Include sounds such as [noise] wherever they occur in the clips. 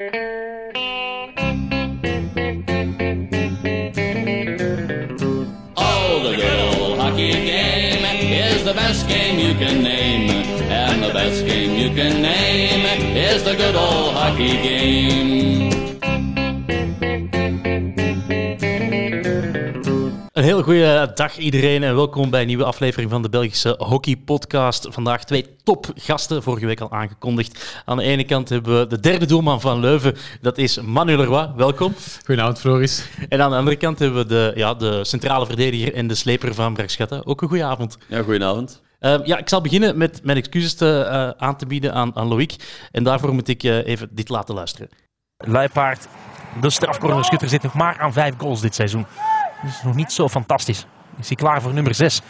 Oh, the good old hockey game is the best game you can name. And the best game you can name is the good old hockey game. Een heel goede dag iedereen en welkom bij een nieuwe aflevering van de Belgische Hockey Podcast. Vandaag twee topgasten, vorige week al aangekondigd. Aan de ene kant hebben we de derde doelman van Leuven, dat is Manu Leroy. Welkom. Goedenavond, Floris. En aan de andere kant hebben we de, ja, de centrale verdediger en de sleper van Bergschatten. Ook een goede avond. Ja, goedenavond. Uh, ja, ik zal beginnen met mijn excuses te, uh, aan te bieden aan, aan Loïc. En daarvoor moet ik uh, even dit laten luisteren. Luipaard, de strafcornerschutter, zit nog maar aan vijf goals dit seizoen. Dat is nog niet zo fantastisch. Is hij klaar voor nummer 6?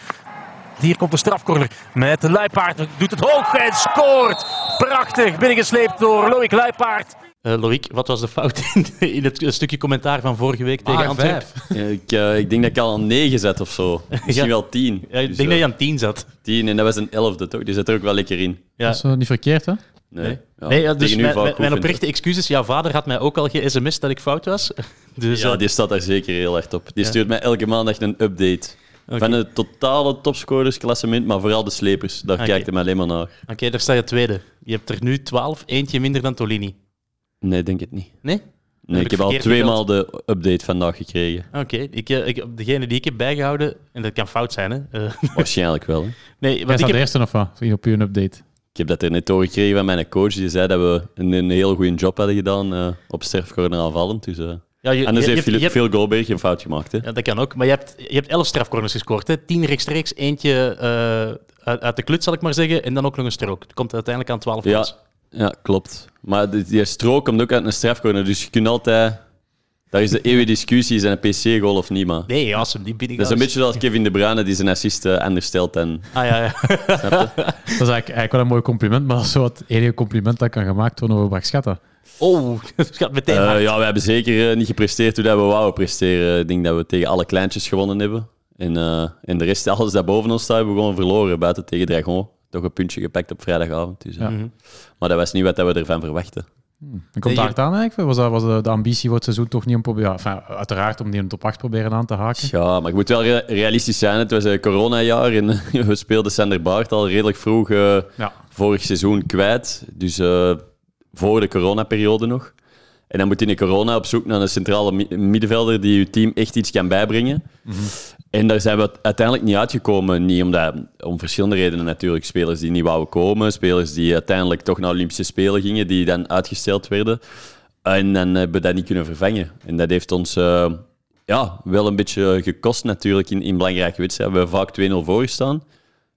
Hier komt de strafcorner met de Luipaard. Doet het hoog en scoort. Prachtig. Binnengesleept door Loïc Luipaard. Uh, Loïc, wat was de fout in, in het stukje commentaar van vorige week tegen ah, Antwerpen? Ik, uh, ik denk dat ik al aan 9 zet of zo. Misschien Ja. wel 10. Ja, ik denk dat je aan 10 zat. 10 en dat was een 11e toch? Die zit er ook wel lekker in. Ja. Dat is niet verkeerd, hè? Nee, Nee. Ja, nee, ja, dus mijn, mijn, oprechte excuses. Jouw vader had mij ook al ge-sms dat ik fout was. [laughs] Dus, Ja, eh, die staat daar zeker heel erg op. Die Ja. stuurt mij elke maandag een update. Van het totale topscorersklassement, maar vooral de slepers. Daar Oké. kijkt hij mij alleen maar naar. Oké, daar sta je tweede. Je hebt er nu 12, eentje minder dan Tolini. Nee, denk het niet. Nee? Nee, ik ik heb al verkeerd twee maal de update vandaag gekregen. Oké, ik, eh, ik, degene die ik heb bijgehouden, en dat kan fout zijn, hè? Eh, Waarschijnlijk wel. Hè. [laughs] nee, Jij want ik staat heb, de eerste of wat? Op uw update. Ik heb dat er net doorgekregen van mijn coach. Die zei dat we een, een heel goede job hadden gedaan eh, op sterfcorner aanvallend. Dus, eh, ja, je, Anders je- heeft Philip veel Goldberg geen fout gemaakt. Hè? Ja, dat kan ook. Maar je hebt, je hebt 11 strafcorners gescoord. Hè? 10 rechtstreeks, eentje eh, uit, uit de klut, zal ik maar zeggen. En dan ook nog een strook. Het komt uiteindelijk aan 12 Ja, ja, klopt. Maar die, die strook komt ook uit een strafcorner. Dus je kunt altijd... Daar is de eeuwige discussie, is een PC-goal of niet, maar... Nee, als hem die binnen Dat is een beetje zoals Kevin De Bruyne die zijn assist eh, anders stelt. En, Ah ja, ja. [laughs] snap je? Dat is eigenlijk, eigenlijk wel een mooi compliment, maar dat is zo het enige compliment dat kan gemaakt worden over Brakschatten. Oh, [laughs] het gaat meteen Eh, ja, we hebben zeker eh, niet gepresteerd hoe dat we wouden presteren. Ik denk dat we tegen alle kleintjes gewonnen hebben. En, eh, en de rest, alles dat boven ons staat, hebben we gewoon verloren. Buiten tegen Dragon. Toch een puntje gepakt op vrijdagavond. Dus. Ja. Mhm. Maar dat was niet wat dat we ervan verwachten. En komt daar het aan eigenlijk? Was, dat, was de, de ambitie voor het seizoen toch niet om proberen... Enfin, uiteraard om die in de top 8 proberen aan te haken. Ja, maar ik moet wel rea- realistisch zijn. Het was een coronajaar en [laughs] we speelden Sander Baart al redelijk vroeg eh, Ja. vorig seizoen kwijt. Dus eh, voor de coronaperiode nog. En dan moet je in de corona op zoek naar een centrale mi- middenvelder die je team echt iets kan bijbrengen. En daar zijn we uiteindelijk niet uitgekomen. Niet omdat, om verschillende redenen natuurlijk. Spelers die niet wouden komen, spelers die uiteindelijk toch naar Olympische Spelen gingen, die dan uitgesteld werden. En dan hebben we dat niet kunnen vervangen. En dat heeft ons eh, ja, wel een beetje gekost natuurlijk in, in belangrijke wedstrijden. We hebben vaak 2-0 voorgestaan.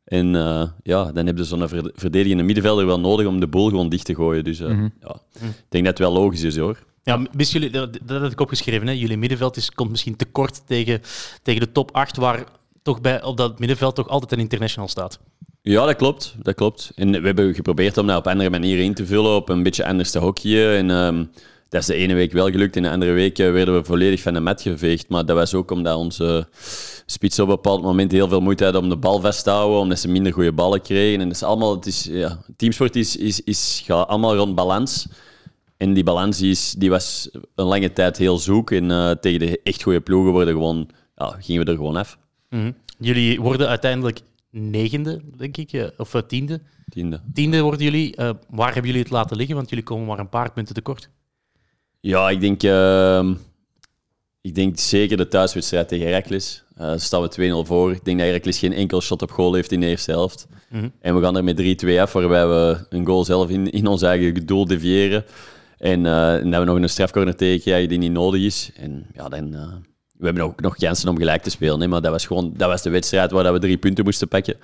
En eh, ja, dan heb je zo'n ver- verdedigende middenvelder wel nodig om de boel gewoon dicht te gooien. Dus eh, ja, ik denk dat het wel logisch is hoor. Ja, jullie, dat, dat had ik opgeschreven. Hè? Jullie middenveld is, komt misschien te kort tegen, tegen de top 8, waar toch bij, op dat middenveld toch altijd een international staat. Ja, dat klopt. Dat klopt. En we hebben geprobeerd om dat op andere manieren in te vullen, op een beetje anders te hockeyen. En ehm, dat is de ene week wel gelukt, en de andere week eh, werden we volledig van de mat geveegd. Maar dat was ook omdat onze spits op een bepaald moment heel veel moeite hadden om de bal vast te houden, omdat ze minder goede ballen kregen. En dat is allemaal, het is, ja, teamsport is, is, is, gaat allemaal rond balans. En die balans die is, die was een lange tijd heel zoek. En eh, tegen de echt goede ploegen worden gewoon, ja, gingen we er gewoon af. Mhm. Jullie worden uiteindelijk negende, denk ik, eh, of eh, tiende. Tiende. Tiende worden jullie. Waar hebben jullie het laten liggen? Want jullie komen maar een paar punten tekort. Ja, ik denk, ehm, ik denk zeker de thuiswedstrijd tegen Heracles. Staan we 2-0 voor. Ik denk dat Heracles geen enkel shot op goal heeft in de eerste helft. Mhm. En we gaan er met 3-2 af, waarbij we een goal zelf in, in ons eigen doel deviëren. En, eh, en dat we nog een strafcorner tegenkrijgen die niet nodig is. En ja, dan... eh, we hebben ook nog kansen om gelijk te spelen, hè, maar dat was gewoon dat was de wedstrijd waar we drie punten moesten pakken.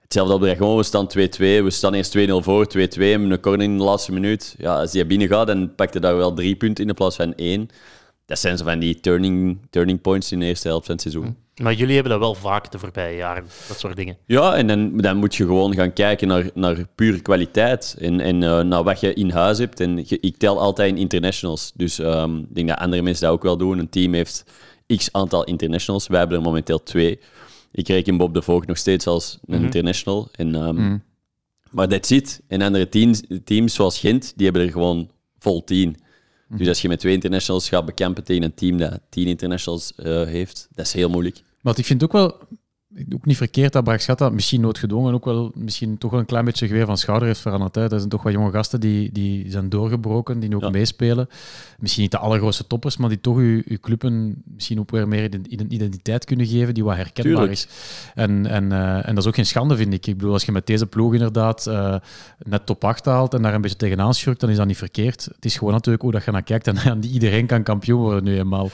Hetzelfde op de gewoon, we staan 2-2. We staan eerst 2-0 voor, 2-2. We hebben een corner in de laatste minuut. Ja, als die binnen gaat, dan pakt hij daar wel drie punten in de plaats van één. Dat zijn zo van die turning, turning points in de eerste helft van het seizoen. Maar jullie hebben dat wel vaak de voorbije jaren, dat soort dingen. Ja, en dan, dan moet je gewoon gaan kijken naar, naar pure kwaliteit en, en eh, naar wat je in huis hebt. En je- ik tel altijd in internationals. Dus ehm, ik denk dat andere mensen dat ook wel doen. Een team heeft x aantal internationals. Wij hebben er momenteel twee. Ik reken Bob de Voogd nog steeds als een international. En, ehm, Maar dat zit. En andere teams, teams zoals Gent, die hebben er gewoon vol tien. Dus als je met twee internationals gaat bekampen tegen een team dat tien internationals eh, heeft, dat is heel moeilijk. Maar ik vind ook wel ook niet verkeerd dat Braxata misschien noodgedwongen ook wel misschien toch wel een klein beetje geweer van schouder heeft veranderd. Hè. Dat zijn toch wat jonge gasten die, die zijn doorgebroken, die nu ook Ja. meespelen. Misschien niet de allergrootste toppers, maar die toch uw, uw club een, misschien ook weer meer ident- identiteit kunnen geven die wat herkenbaar Tuurlijk. is. En, en, eh, en dat is ook geen schande, vind ik. Ik bedoel, als je met deze ploeg inderdaad eh, net top 8 haalt en daar een beetje tegenaan schurkt, dan is dat niet verkeerd. Het is gewoon natuurlijk hoe dat je naar kijkt en, [laughs] en iedereen kan kampioen worden nu eenmaal.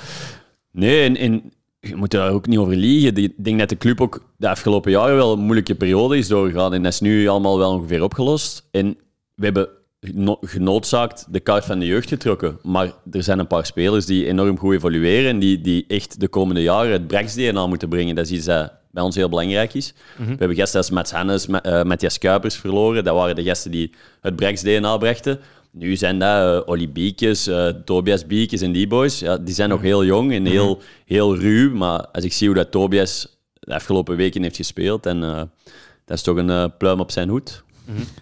Nee, en, en je moet daar ook niet over liegen. Ik denk dat de club ook de afgelopen jaren wel een moeilijke periode is doorgegaan. En dat is nu allemaal wel ongeveer opgelost. En we hebben geno- genoodzaakt de kaart van de jeugd getrokken. Maar er zijn een paar spelers die enorm goed evolueren en die, die echt de komende jaren het Brax-DNA moeten brengen. Dat is iets dat bij ons heel belangrijk is. We hebben gasten als Mats Hannes, eh, Matthias Kuipers verloren. Dat waren de gasten die het Brax-DNA brachten. Nu zijn dat eh, Olly Biekes, eh, Tobias Biekes en die boys. Ja, die zijn nog heel jong en heel, heel ruw. Maar als ik zie hoe dat Tobias de afgelopen weken heeft gespeeld, en, eh, dat is toch een pluim op zijn hoed.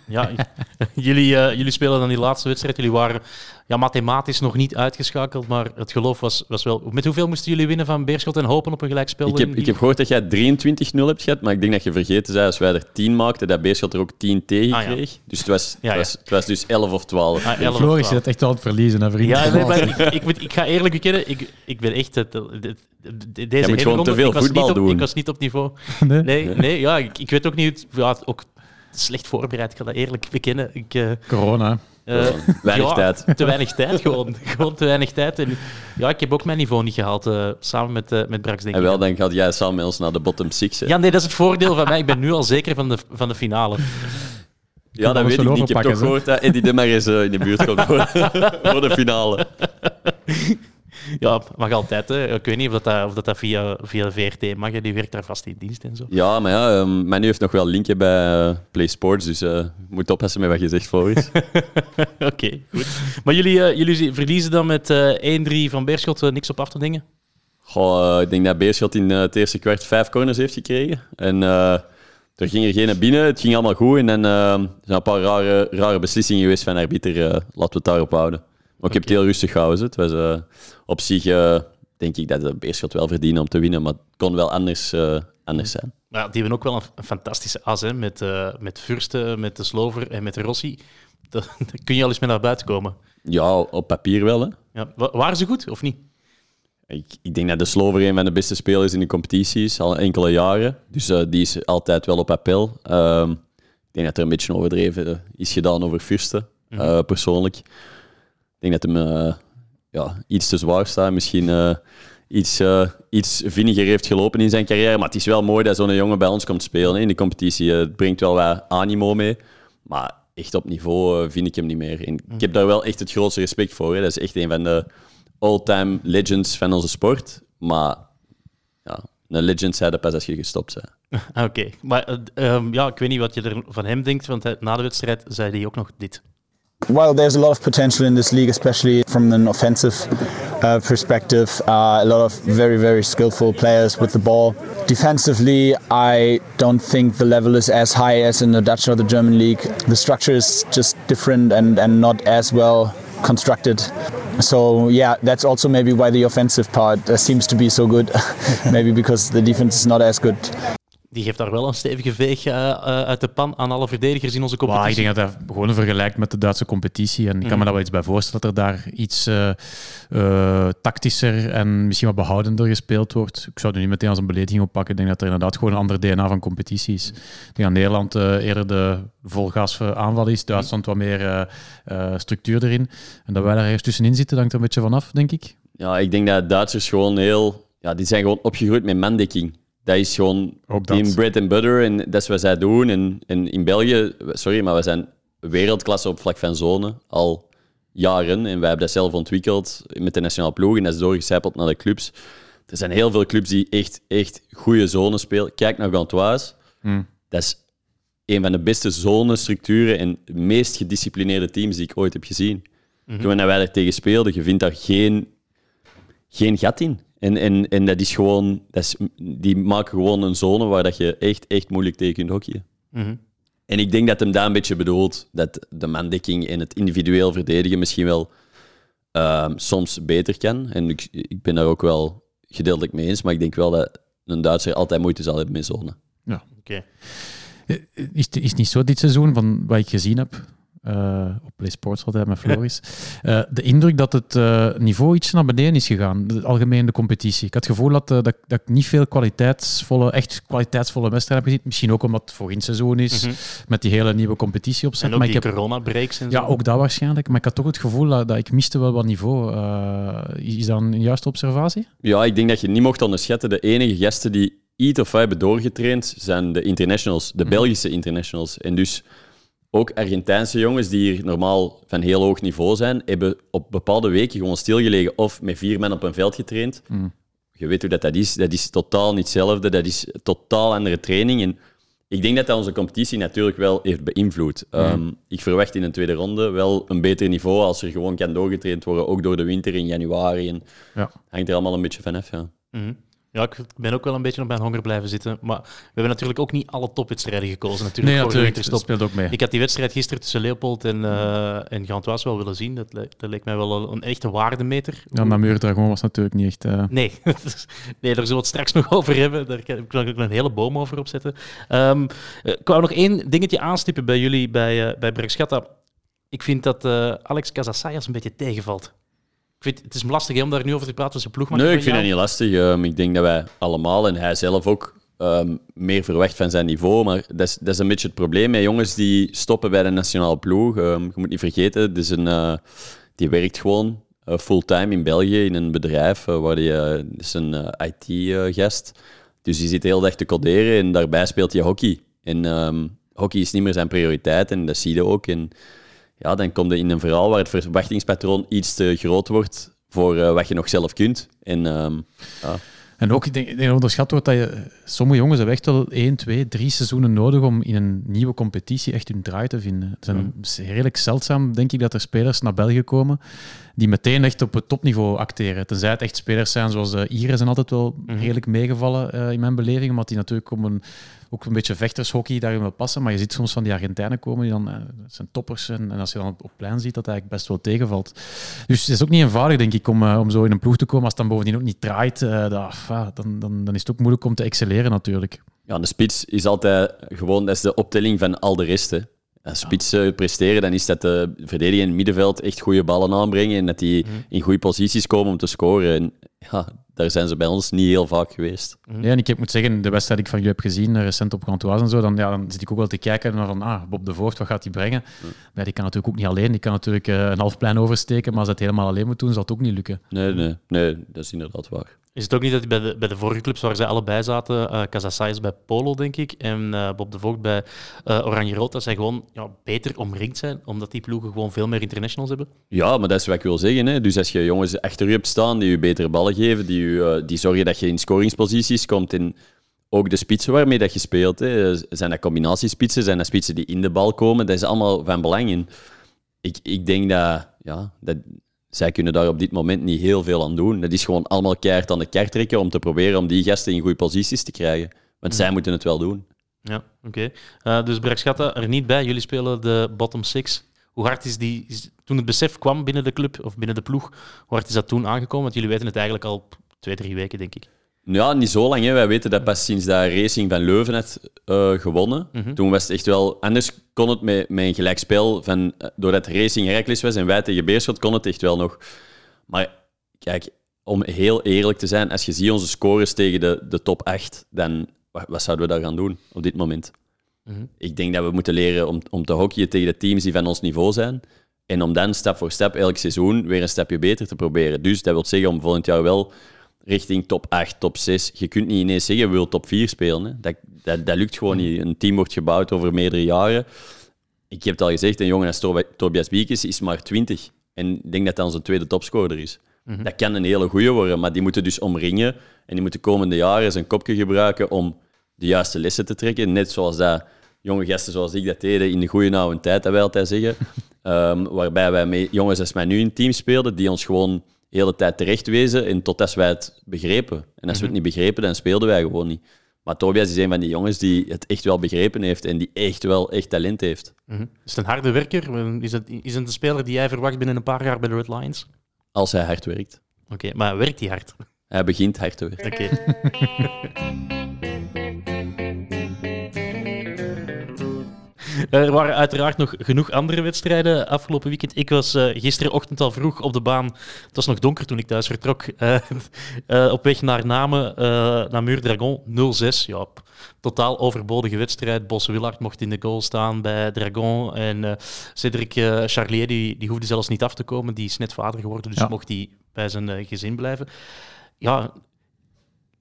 Ja, [laughs] jullie, eh, jullie spelen dan die laatste wedstrijd. Jullie waren ja, mathematisch nog niet uitgeschakeld, maar het geloof was, was wel... Met hoeveel moesten jullie winnen van Beerschot en hopen op een gelijkspel? Ik heb, ik heb gehoord dat jij 23-0 hebt gehad, maar ik denk dat je vergeten zei als wij er 10 maakten, dat Beerschot er ook 10 tegen Ah, ja. kreeg. Dus het was, Ja, ja. Het, was, het was dus 11 of 12. Ah, 11 of Floris, je 12. zit echt wel het verliezen, hè, vriend. Ja, nee, maar [laughs] ik, ik, moet- ik ga eerlijk bekennen, ik, ik ben echt... Het, het- deze moet hele gewoon ronde, te veel ik was voetbal niet op, doen. Ik was niet op niveau. Nee? Nee, nee ja, ik, ik weet ook niet... Ja, ook slecht voorbereid, ik ga dat eerlijk bekennen. Ik, eh, Corona. eh, Weinig ja, tijd. Te weinig tijd, gewoon. gewoon te weinig tijd. En, ja, ik heb ook mijn niveau niet gehaald, eh, samen met, eh met Brax, denk En ik. wel, dan gaat jij samen met ons naar de bottom six. hè. Ja, nee, dat is het voordeel van mij. Ik ben nu al zeker van de, van de finale. Ja, dat weet ik niet. Ik heb toch hè? gehoord dat Eddie de maar eens in de buurt komt voor, [laughs] voor de finale. [laughs] Ja, mag altijd. Hè. Ik weet niet of dat, of dat, via, via VRT mag. hè. Die werkt daar vast in dienst en zo. Ja, maar ja, um, Manu heeft nog wel linken bij eh, Play Sports, dus je moet oppassen met wat je zegt voor is. [laughs] Oké, goed. Maar jullie, eh, jullie verliezen dan met eh 1-3 van Beerschot. niks op af te dingen? Goh, ik denk dat Beerschot in het eerste kwart vijf corners heeft gekregen. En er ging er geen naar binnen, het ging allemaal goed. En dan zijn een paar rare, rare beslissingen geweest van de arbiter. laten we het daarop houden. Maar ik heb het heel rustig gehouden. Het was eh, op zich, eh, denk ik, dat de Beerschot wel verdienen om te winnen. Maar het kon wel anders, eh, anders zijn. Ja, die hebben ook wel een, een fantastische as, hè, met, met Fursten, met de Slover en met de Rossi. [laughs] Daar kun je al eens mee naar buiten komen. Ja, op papier wel, hè. Ja, wa- waren ze goed of niet? Ik, ik denk dat de Slover een van de beste spelers in de competitie is, al enkele jaren. Dus die is altijd wel op appel. Ehm, ik denk dat er een beetje overdreven is gedaan over Fürsten, eh, persoonlijk. Denk dat hem eh, ja, iets te zwaar staat. Misschien eh, iets, eh, iets vinniger heeft gelopen in zijn carrière. Maar het is wel mooi dat zo'n jongen bij ons komt spelen in de competitie. Het brengt wel wat animo mee. Maar echt op niveau vind ik hem niet meer. En ik heb daar wel echt het grootste respect voor. Hè. Dat is echt een van de all-time legends van onze sport. Maar ja, een legend zei dat pas als je gestopt bent. [laughs] Oké, maar eh, ehm, ja, ik weet niet wat je er van hem denkt, want na de wedstrijd zei hij ook nog dit. Well, there's a lot of potential in this league, especially from an offensive uh, perspective. Uh, a lot of very, very skillful players with the ball. Defensively, I don't think the level is as high as in the Dutch or the German league. The structure is just different and, and not as well constructed. So yeah, that's also maybe why the offensive part uh, seems to be so good. [laughs] maybe because the defense is not as good. Die geeft daar wel een stevige veeg eh, eh, uit de pan aan alle verdedigers in onze Wauw, ik competitie. denk dat dat gewoon vergelijkt met de Duitse competitie. En ik kan me daar wel iets bij voorstellen dat er daar iets eh, eh, tactischer en misschien wat behoudender gespeeld wordt. Ik zou het nu niet meteen als een belediging oppakken. Ik denk dat er inderdaad gewoon een ander DNA van competitie is. Ik denk dat Nederland eh, eerder de volgas aanval is, Duitsland wat meer structuur erin. En dat wij daar ergens tussenin zitten, hangt er een beetje vanaf, denk ik. Ja, ik denk dat Duitsers gewoon heel... Ja, die zijn gewoon opgegroeid met mandekking. Dat is gewoon Ook dat. in bread and butter en dat is wat zij doen. En, en in België, sorry, maar we zijn wereldklasse op vlak van zone al jaren. En wij hebben dat zelf ontwikkeld met de nationale ploeg en dat is doorgecijpeld naar de clubs. Er zijn heel veel clubs die echt, echt goede zones spelen. Kijk naar Gantoise. Dat is een van de beste zonestructuren en meest gedisciplineerde teams die ik ooit heb gezien. Toen wij daar tegen speelden, je vindt daar geen, geen gat in. En, en, en dat is gewoon, dat is, die maken gewoon een zone waar dat je echt, echt moeilijk tegen kunt hockeyen. En ik denk dat hem daar een beetje bedoelt, dat de mandekking en het individueel verdedigen misschien wel ehm, soms beter kan. En ik, ik ben daar ook wel gedeeltelijk mee eens, maar ik denk wel dat een Duitser altijd moeite zal hebben met zone. Oké. Eh, Is, het- is het niet zo dit seizoen, van wat ik gezien heb eh, op Play Sports altijd met Floris, eh, de indruk dat het eh, niveau iets naar beneden is gegaan, de algemene competitie. Ik had het gevoel dat, dat, dat ik niet veel kwaliteitsvolle, echt kwaliteitsvolle wedstrijden heb gezien. Misschien ook omdat het voor in seizoen is, Mhm. met die hele nieuwe competitie opzet. En ook maar die ik heb, corona-breaks en zo. ja, ook dat waarschijnlijk. Maar ik had toch het gevoel dat, dat ik miste wel wat niveau. Eh, is dat een juiste observatie? Ja, ik denk dat je niet mocht onderschatten. De enige gasten die iets of wat hebben doorgetraind zijn de internationals, de Belgische internationals. En dus ook Argentijnse jongens die hier normaal van heel hoog niveau zijn, hebben op bepaalde weken gewoon stilgelegen of met vier man op een veld getraind. Je weet hoe dat, dat is. Dat is totaal niet hetzelfde. Dat is totaal andere training. En ik denk dat dat onze competitie natuurlijk wel heeft beïnvloed. Ehm, ik verwacht in een tweede ronde wel een beter niveau als er gewoon kan doorgetraind worden, ook door de winter in januari. En Ja. hangt er allemaal een beetje vanaf, ja. Mhm. Ja, ik ben ook wel een beetje op mijn honger blijven zitten. Maar we hebben natuurlijk ook niet alle topwedstrijden gekozen natuurlijk voor de Dat speelt ook mee. Ik had die wedstrijd gisteren tussen Leopold en, eh en Gantois wel willen zien. Dat, le- dat leek mij wel een, echte waardemeter. Ja, Namur Dragon was natuurlijk niet echt... eh, Nee, [laughs] nee, daar zullen we het straks nog [laughs] over hebben. Daar kan ik ook een hele boom over opzetten. Eh, ik wou nog één dingetje aanstippen bij jullie bij, uh, bij Bergschatta. Ik vind dat Alex Casasayas een beetje tegenvalt. Ik vind, het is me lastig om daar nu over te praten. Zijn ploeg Nee, ik vind het niet lastig. Ehm, ik denk dat wij allemaal, en hij zelf ook, ehm, meer verwacht van zijn niveau. Maar dat is, dat is een beetje het probleem met jongens die stoppen bij de nationale ploeg. Ehm, je moet niet vergeten, het is een, eh, die werkt gewoon eh, fulltime in België in een bedrijf eh, waar die, is een IT-gast. dus die zit de hele dag te coderen en daarbij speelt hij hockey. En hockey is niet meer zijn prioriteit en dat zie je ook. En ja, dan kom je in een verhaal waar het verwachtingspatroon iets te groot wordt voor eh, wat je nog zelf kunt. En ehm, ja. En ook, ik denk, ik denk onderschat wordt dat je... Sommige jongens hebben echt wel één, twee, drie seizoenen nodig om in een nieuwe competitie echt hun draai te vinden. Het zijn- is redelijk zeldzaam, denk ik, dat er spelers naar België komen die meteen echt op het topniveau acteren. Tenzij het echt spelers zijn zoals de Ieren zijn altijd wel redelijk meegevallen eh, in mijn beleving, omdat die natuurlijk om een, ook een beetje vechtershockey daarin wil passen. Maar je ziet soms van die Argentijnen komen die dan... eh, dat zijn toppers en, en als je dan op, op plein ziet, dat eigenlijk best wel tegenvalt. Dus het is ook niet eenvoudig, denk ik, om, eh, om zo in een ploeg te komen. Als het dan bovendien ook niet draait, eh, dat- ah, dan, dan, dan is het ook moeilijk om te excelleren natuurlijk. ja, de spits is altijd gewoon dat is de optelling van al de rest. hè. Als spits eh, presteren, dan is dat de verdediger in het middenveld echt goede ballen aanbrengen en dat die in goede posities komen om te scoren. En ja, daar zijn ze bij ons niet heel vaak geweest. Ja, en ik heb- moet zeggen, de wedstrijd die ik van jullie heb gezien, eh, recent op Gantoise en zo, dan, ja, dan zit ik ook wel te kijken naar van, ah, Bob de Voort, wat gaat hij brengen? Maar die kan natuurlijk ook niet alleen. Die kan natuurlijk eh, een half plein oversteken, maar als hij het helemaal alleen moet doen, zal het ook niet lukken. Nee, nee, nee, dat is inderdaad waar. Is het ook niet dat bij de, bij de vorige clubs waar zij allebei zaten, Casasayas bij Polo, denk ik, en eh, Bob de Voogd bij eh Oranje Rood, dat zij gewoon ja, beter omringd zijn, omdat die ploegen gewoon veel meer internationals hebben? Ja, maar dat is wat ik wil zeggen. Hè. Dus als je jongens achter je hebt staan die je betere ballen geven, die, je, die zorgen dat je in scoringsposities komt en ook de spitsen waarmee dat je speelt. Hè. Zijn dat combinatiespitsen, zijn dat spitsen die in de bal komen, dat is allemaal van belang. Ik, ik denk dat, ja, dat zij kunnen daar op dit moment niet heel veel aan doen. Dat is gewoon allemaal keihard aan de kaart trekken om te proberen om die gasten in goede posities te krijgen. Want zij moeten het wel doen. Ja, oké. Eh, dus Bergschatta er niet bij. Jullie spelen de bottom six. Hoe hard is die... Is, toen het besef kwam binnen de club, of binnen de ploeg, hoe hard is dat toen aangekomen? Want jullie weten het eigenlijk al twee, drie weken, denk ik. Ja, niet zo lang. Hè. Wij weten dat pas sinds dat Racing van Leuven had eh, gewonnen. Toen was het echt wel... Anders kon het met, met een gelijkspel van... eh, Doordat Racing Heracles was en wij tegen Beerschot, kon het echt wel nog. Maar kijk, om heel eerlijk te zijn, als je ziet onze scores tegen de, de top 8, dan wat, wat zouden we daar gaan doen op dit moment? Ik denk dat we moeten leren om, om te hockeyen tegen de teams die van ons niveau zijn. En om dan stap voor stap elk seizoen weer een stapje beter te proberen. Dus dat wil zeggen om volgend jaar wel richting top 8, top 6. Je kunt niet ineens zeggen, we willen top 4 spelen. Hè. Dat, dat, dat lukt gewoon niet. Een team wordt gebouwd over meerdere jaren. Ik heb het al gezegd, een jongen als Tob- Tobias Biekes is maar 20. En ik denk dat dat onze tweede topscorer is. Dat kan een hele goeie worden, maar die moeten dus omringen. En die moeten komende jaren zijn kopje gebruiken om de juiste lessen te trekken. Net zoals dat jonge gasten zoals ik dat deden in de goede oude tijd, dat wij altijd zeggen. [laughs] Ehm, waarbij wij met jongens als mij nu in team speelden, die ons gewoon de hele tijd terecht wezen en totdat wij het begrepen. En als we het niet begrepen, dan speelden wij gewoon niet. Maar Tobias is een van die jongens die het echt wel begrepen heeft en die echt wel echt talent heeft. Is het een harde werker? Is het, is het een speler die jij verwacht binnen een paar jaar bij de Red Lions? Als hij hard werkt. Oké, maar werkt hij hard? Hij begint hard te werken. Oké. [laughs] Er waren uiteraard nog genoeg andere wedstrijden afgelopen weekend. Ik was uh, gisterenochtend al vroeg op de baan. Het was nog donker toen ik thuis vertrok. Uh, [laughs] uh, op weg naar Namen, naar Muur Dragon 0-6. Ja, totaal overbodige wedstrijd. Bos Willard mocht in de goal staan bij Dragon. En Cedric Charlier die, die hoefde zelfs niet af te komen. Die is net vader geworden, dus Ja. mocht hij bij zijn gezin blijven. Ja,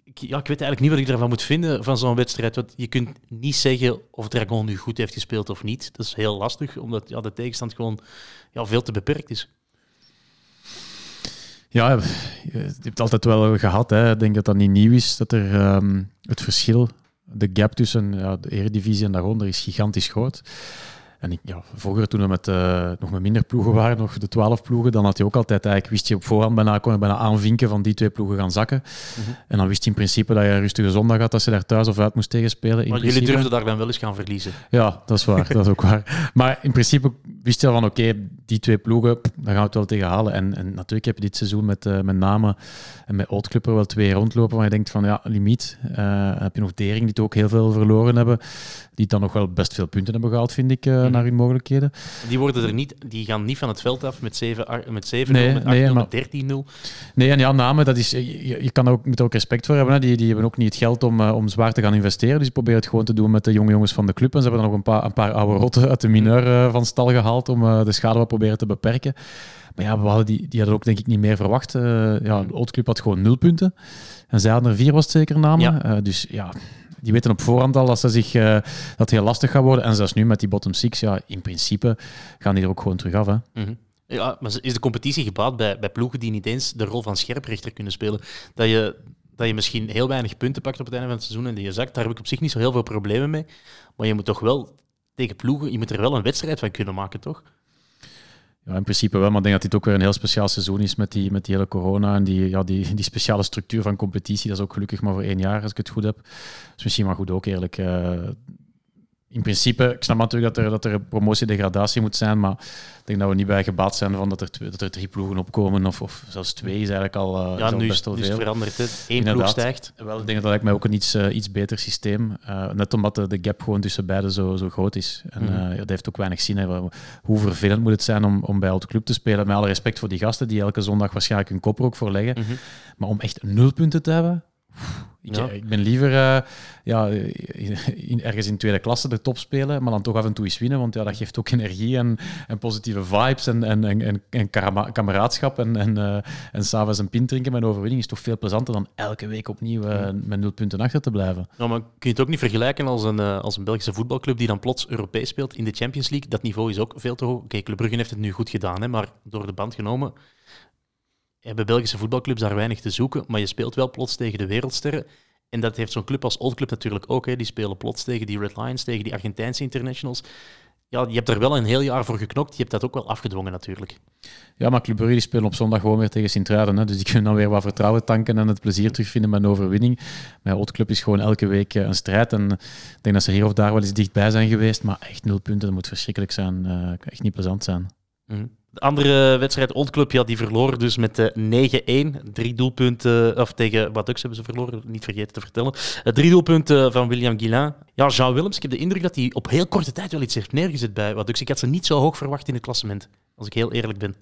ik, ja, ik weet eigenlijk niet wat ik ervan moet vinden van zo'n wedstrijd. Want je kunt niet zeggen of Dragon nu goed heeft gespeeld of niet. Dat is heel lastig, omdat ja, de tegenstand gewoon ja, veel te beperkt is. Ja, je hebt het altijd wel gehad. Hè. Ik denk dat dat niet nieuw is, dat er ehm, het verschil, de gap tussen ja, de Eredivisie en daaronder is gigantisch groot. En ik, ja, vroeger, toen we met, eh, nog met minder ploegen waren, nog de twaalf ploegen, dan had je ook altijd eigenlijk, wist je op voorhand bijna, kon je bijna aanvinken van die twee ploegen gaan zakken. En dan wist je in principe dat je een rustige zondag had als je daar thuis of uit moest tegenspelen. In Maar jullie durfden daar dan wel eens gaan verliezen. Ja, dat is waar. dat is ook waar. Maar in principe wist je al van oké, die twee ploegen, daar gaan we het wel tegen halen. En, en natuurlijk heb je dit seizoen met, eh met Namen en met Old Club er wel twee rondlopen waar je denkt van ja, limiet. Dan heb je nog Dering, die het ook heel veel verloren hebben. Die dan nog wel best veel punten hebben gehaald, vind ik, eh, naar hun mogelijkheden. Die, worden er niet, die gaan niet van het veld af met 7 met 7 Nee, met 8 nee, maar- met 13-0. Nee, en ja, Namen, dat is, je, je kan er ook, moet er ook respect voor hebben. Hè. Die, die hebben ook niet het geld om, eh, om zwaar te gaan investeren. Dus proberen het gewoon te doen met de jonge jongens van de club. En ze hebben dan nog een paar, een paar oude rotten uit de mineur eh, van stal gehaald om eh, de schade wat proberen te beperken. Maar ja, we hadden die, die hadden ook denk ik niet meer verwacht. Eh, ja, de Old Club had gewoon nul punten. En zij hadden er vier, was het zeker, Namen. Ja. Eh, dus ja, die weten op voorhand al dat, ze zich, eh, dat het heel lastig gaat worden. En zelfs nu met die bottom six, ja, in principe gaan die er ook gewoon terug af. Hè. Mhm. Ja, maar is de competitie gebaat bij, bij ploegen die niet eens de rol van scherprechter kunnen spelen? Dat je, dat je misschien heel weinig punten pakt op het einde van het seizoen en die je zakt, daar heb ik op zich niet zo heel veel problemen mee. Maar je moet toch wel tegen ploegen, je moet er wel een wedstrijd van kunnen maken, toch? Ja, in principe wel, maar ik denk dat dit ook weer een heel speciaal seizoen is met die, met die hele corona en die, ja, die, die speciale structuur van competitie. Dat is ook gelukkig maar voor één jaar, als ik het goed heb. Is misschien maar goed ook, eerlijk. Eh, in principe, ik snap natuurlijk dat er, dat er promotie-degradatie moet zijn, maar ik denk dat we niet bij gebaat zijn van dat er, twee, dat er drie ploegen opkomen, of, of zelfs twee is eigenlijk al, is Ja, nu best wel nu is het veel. veranderd. Hè. Eén ploeg Inderdaad. stijgt. Wel, ik denk dat dat lijkt mij ook een iets, eh, iets beter systeem. Eh, net omdat de, de gap gewoon tussen beiden zo, zo groot is. En Mhm. ja, dat heeft ook weinig zin. Hè. Hoe vervelend moet het zijn om, om bij Oud Club te spelen? Met alle respect voor die gasten die elke zondag waarschijnlijk hun kop er ook voor leggen. Mhm. Maar om echt nul punten te hebben... Ik, Ja. ik ben liever eh, ja, in- ergens in tweede klasse de top spelen, maar dan toch af en toe eens winnen. Want ja, dat geeft ook energie en, en positieve vibes en, en, en, en, kameraadschap. En, en, eh, en s'avonds een pint drinken met een overwinning is toch veel plezanter dan elke week opnieuw eh, met nul punten achter te blijven. Ja, maar kun je het ook niet vergelijken als een, eh, als een Belgische voetbalclub die dan plots Europees speelt in de Champions League? Dat niveau is ook veel te hoog. Oké, Club Brugge heeft het nu goed gedaan, hè, maar door de band genomen hebben Belgische voetbalclubs daar weinig te zoeken. Maar je speelt wel plots tegen de wereldsterren. En dat heeft zo'n club als Old Club natuurlijk ook. Hè. Die spelen plots tegen die Red Lions, tegen die Argentijnse internationals. Ja, je hebt er wel een heel jaar voor geknokt. Je hebt dat ook wel afgedwongen natuurlijk. Ja, maar Club Brugge die spelen op zondag gewoon weer tegen Sint-Truiden. hè. Dus die kunnen dan weer wat vertrouwen tanken en het plezier terugvinden met een overwinning. Maar Oud Club is gewoon elke week eh, een strijd. En ik denk dat ze hier of daar wel eens dichtbij zijn geweest. Maar echt nul punten, dat moet verschrikkelijk zijn. Eh, kan echt niet plezant zijn. Mhm. De andere wedstrijd, Old Club, ja, die verloor dus met eh, 9-1. Drie doelpunten, of tegen Wadux hebben ze verloren, niet vergeten te vertellen. Eh, drie doelpunten van William Guillain. Ja, Jean Willems, ik heb de indruk dat hij op heel korte tijd wel iets heeft neergezet bij Wadux. Ik had ze niet zo hoog verwacht in het klassement, als ik heel eerlijk ben.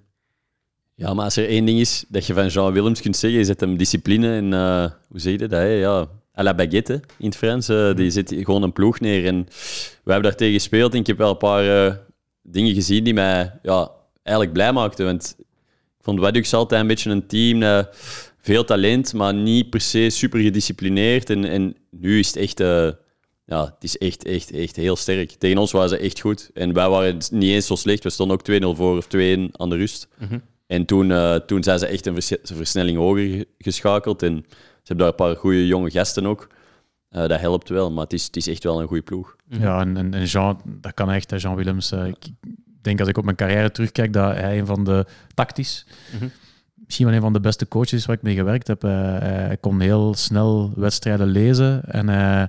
Ja, maar als er één ding is dat je van Jean Willems kunt zeggen, is het hem discipline en, eh, hoe zeg je dat? hè? Ja, à la baguette in het Frans. eh, die zet gewoon een ploeg neer. En we hebben daar tegen gespeeld en ik heb wel een paar eh, dingen gezien die mij ja, eigenlijk blij maakten. Want ik vond Wadux altijd een beetje een team dat veel talent, maar niet per se super gedisciplineerd. En, en nu is het echt... eh, ja, het is echt, echt, echt heel sterk. Tegen ons waren ze echt goed. En wij waren niet eens zo slecht. We stonden ook 2-0 voor of 2-1 aan de rust. En toen, eh, toen zijn ze echt een vers- versnelling hoger ge- geschakeld. En ze hebben daar een paar goede jonge gasten ook. Eh, dat helpt wel, maar het is, het is echt wel een goede ploeg. Ja, en, en, Jean, dat kan echt, Jean Willems. eh, ik denk als ik op mijn carrière terugkijk, dat hij een van de tactisch, misschien wel een van de beste coaches is waar ik mee gewerkt heb. Eh, hij kon heel snel wedstrijden lezen en eh,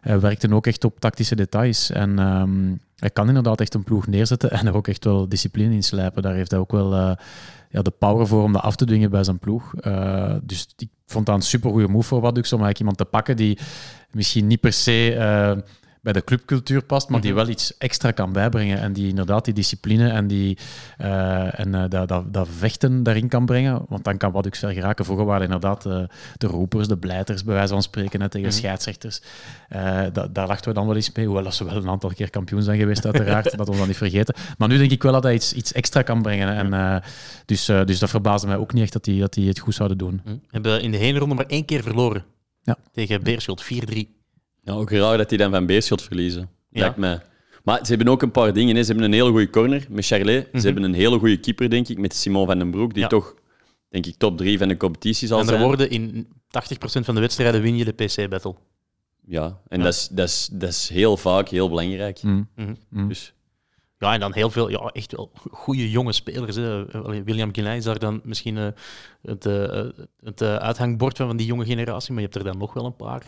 hij werkte ook echt op tactische details. En ehm, hij kan inderdaad echt een ploeg neerzetten en er ook echt wel discipline in slijpen. Daar heeft hij ook wel, eh, ja, de power voor om dat af te dwingen bij zijn ploeg. Dus ik vond dat een supergoeie move voor Wadux om eigenlijk iemand te pakken die misschien niet per se bij de clubcultuur past, maar die mhm. wel iets extra kan bijbrengen. En die inderdaad die discipline en, die, uh, en uh, dat, dat, dat, vechten daarin kan brengen. Want dan kan wat ik ver geraken. Vroeger waren inderdaad uh, de roepers, de blijters, bij wijze van spreken, net tegen mm scheidsrechters. Da, daar lachten we dan wel eens mee. Hoewel ze wel een aantal keer kampioen zijn geweest, uiteraard. [laughs] dat we dan niet vergeten. Maar nu denk ik wel dat hij iets, iets extra kan brengen. En, dus, dus dat verbaasde mij ook niet echt dat die, dat die het goed zouden doen. We hebben in de hele ronde maar één keer verloren. Ja. Tegen Beerschot, 4-3. Ja, ook raar dat die dan van Beerschot verliezen. Lijkt mij. Maar ze hebben ook een paar dingen. Hè. Ze hebben een hele goede corner met Charlet. Ze mhm. hebben een hele goede keeper, denk ik, met Simon van den Broek, die toch, denk ik, top 3 van de competitie zal zijn. En er worden in 80% van de wedstrijden win je de PC-battle. Ja, en Dat, is, dat, is, dat is heel vaak heel belangrijk. Mm. Dus ja, en dan heel veel, ja, echt wel goede jonge spelers. Hè. William Guillain is daar dan misschien uh, het, uh, het uh, uithangbord van, van die jonge generatie, maar je hebt er dan nog wel een paar.